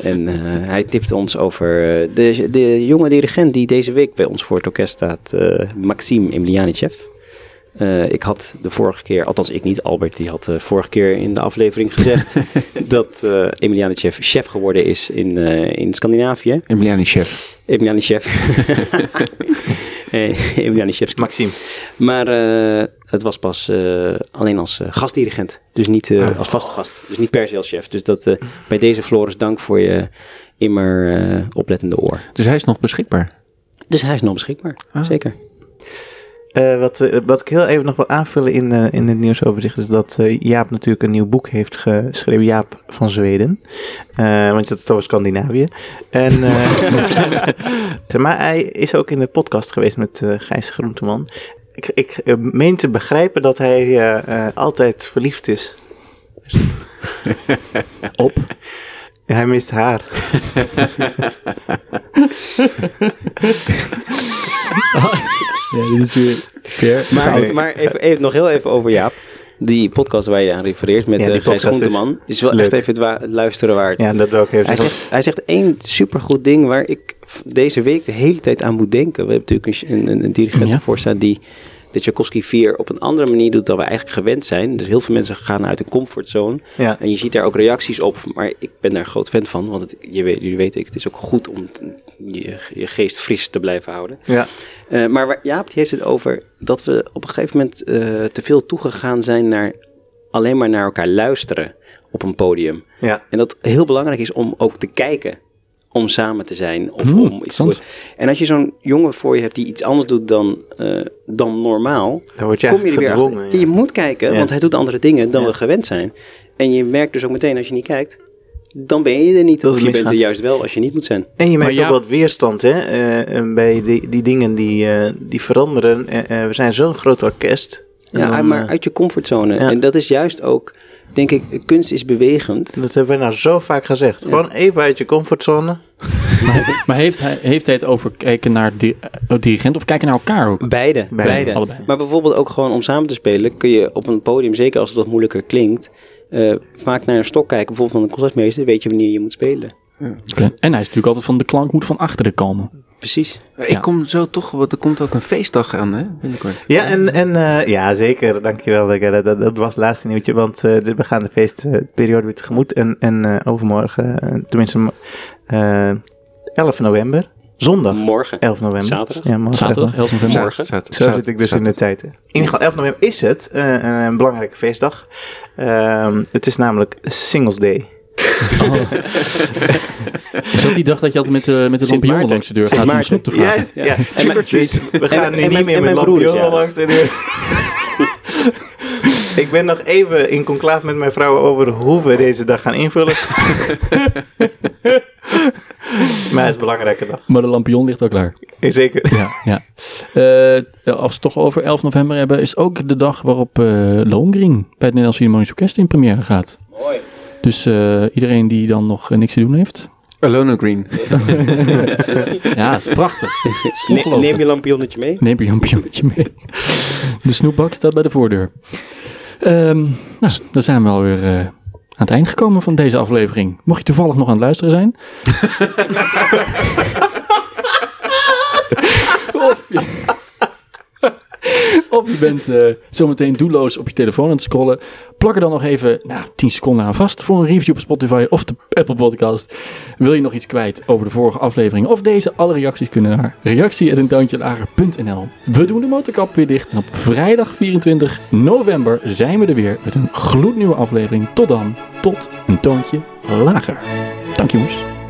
en eh, hij tipte ons over de, de jonge dirigent die deze week bij ons voor het orkest staat, eh Maxime Emilianichev. Eh, ik had de vorige keer, althans ik niet, Albert, die had de vorige keer in de aflevering gezegd dat eh Emilianichev chef geworden is in, eh, in Scandinavië. Emiliani chef. Emilianichev. Eh, Emilianichevski. Maxime. Maar eh, het was pas eh, alleen als eh, gastdirigent. Dus niet eh, Ah. als vaste gast. Dus niet per se als chef. Dus dat, eh, bij deze Floris, dank voor je immer eh, oplettende oor. Dus hij is nog beschikbaar. Dus hij is nog beschikbaar. Ah. Zeker. Eh, wat, eh, wat ik heel even nog wil aanvullen in, eh, in het nieuwsoverzicht is dat Jaap natuurlijk een nieuw boek heeft geschreven. Jaap van Zweden. Want je had het over Scandinavië. En, maar hij is ook in de podcast geweest met Gijs Groenteman. Ik, ik meen te begrijpen dat hij altijd verliefd is. Op. Hij mist haar. Ja, dit is weer... Pierre, Maar, maar even, even, nog heel even over Jaap. Die podcast waar je aan refereert met Ja, die Gijs is- Groenteman. Is, wel leuk. echt even het, wa- het luisteren waard. Ja, dat wil ik even Hij zegt, hij zegt één supergoed ding waar ik deze week de hele tijd aan moet denken. We hebben natuurlijk een, een, een dirigent Ja. ervoor staan die de Tchaikovsky 4 op een andere manier doet dan we eigenlijk gewend zijn. Dus heel veel mensen gaan uit een comfortzone. Ja. En je ziet daar ook reacties op. Maar ik ben daar groot fan van. Want het, je weet, jullie weten, het is ook goed om je, je geest fris te blijven houden. Ja. Eh, maar waar, Jaap die heeft het over dat we op een gegeven moment eh, te veel toegegaan zijn naar alleen maar naar elkaar luisteren op een podium. Ja. En dat heel belangrijk is om ook te kijken. Om samen te zijn. Of Hmm, om iets. En als je zo'n jongen voor je hebt die iets anders doet dan, eh, dan normaal. Dan word je kom je er weer achter. ja. Je moet kijken, Ja. want hij doet andere dingen dan Ja. we gewend zijn. En je merkt dus ook meteen als je niet kijkt. Dan ben je er niet. Of je bent er juist wel als je niet moet zijn. En je merkt ook wat weerstand hè, eh, eh, bij die, die dingen die, eh, die veranderen. We zijn zo'n groot orkest. Ja, dan, maar uit je comfortzone. ja. En dat is juist ook, denk ik, kunst is bewegend. dat hebben we nou zo vaak gezegd. Gewoon even uit je comfortzone. Maar, maar heeft, hij, heeft hij het over kijken naar di eh, dirigent of kijken naar elkaar ook? Beide, Beide. beide. Allebei. Maar bijvoorbeeld ook gewoon om samen te spelen, kun je op een podium, zeker als het wat moeilijker klinkt, eh, vaak naar een stok kijken, bijvoorbeeld van een concertmeester, weet je wanneer je moet spelen. Oké. En hij is natuurlijk altijd van de klank moet van achteren komen. Precies. Ik Ja. kom zo toch, want er komt ook een feestdag aan, hè? Binnenkort. Ja, en, en eh, ja, zeker. Dankjewel. Dat, dat, dat was het laatste nieuwtje. Want eh, we gaan de feestperiode weer tegemoet. En, en eh, overmorgen, eh, tenminste eh 11 november. Zondag. Morgen. 11 november. Zaterdag. Ja, morgen. Zaterdag, 11 november. Morgen. Zo zit ik dus in de tijd. hè. In ieder geval, 11 november is het eh, een belangrijke feestdag. Ehm, het is namelijk Singles Day. Oh. Is dat die dag dat je altijd met, de met de Sint lampion Maarten. langs de deur Sint gaat om Maarten. snoep te vragen? Juist, ja. En mijn- treat. We gaan en nu niet meer met mijn broer is lampion jarig. langs de deur. ik ben nog even in conclave met mijn vrouw over hoe we deze dag gaan invullen. Maar het is een belangrijke dag. Maar de lampion ligt al klaar. Zeker. Ja, ja. Eh, als we het toch over 11 november hebben, is ook de dag waarop eh Lohengrin bij het Nederlands Philharmonisch Orkest in première gaat. Mooi. Dus eh, iedereen die dan nog eh, niks te doen heeft. Alone Green. ja, dat is prachtig. Dat is Ne- ongelooflijk. neem je lampionnetje mee. Neem je lampionnetje mee. De snoepbak staat bij de voordeur. Ehm, nou, dan zijn we alweer eh, aan het eind gekomen van deze aflevering. Mocht je toevallig nog aan het luisteren zijn. of, je, of je bent eh, zometeen doelloos op je telefoon aan het scrollen. Plak er dan nog even nou, 10 seconden aan vast voor een review op Spotify of de Apple Podcast. Wil je nog iets kwijt over de vorige aflevering of deze? Alle reacties kunnen naar reactie.eentoontjelager.nl We doen de motorkap weer dicht en op vrijdag 24 november zijn we er weer met een gloednieuwe aflevering. Tot dan, tot een toontje lager. Dank jongens.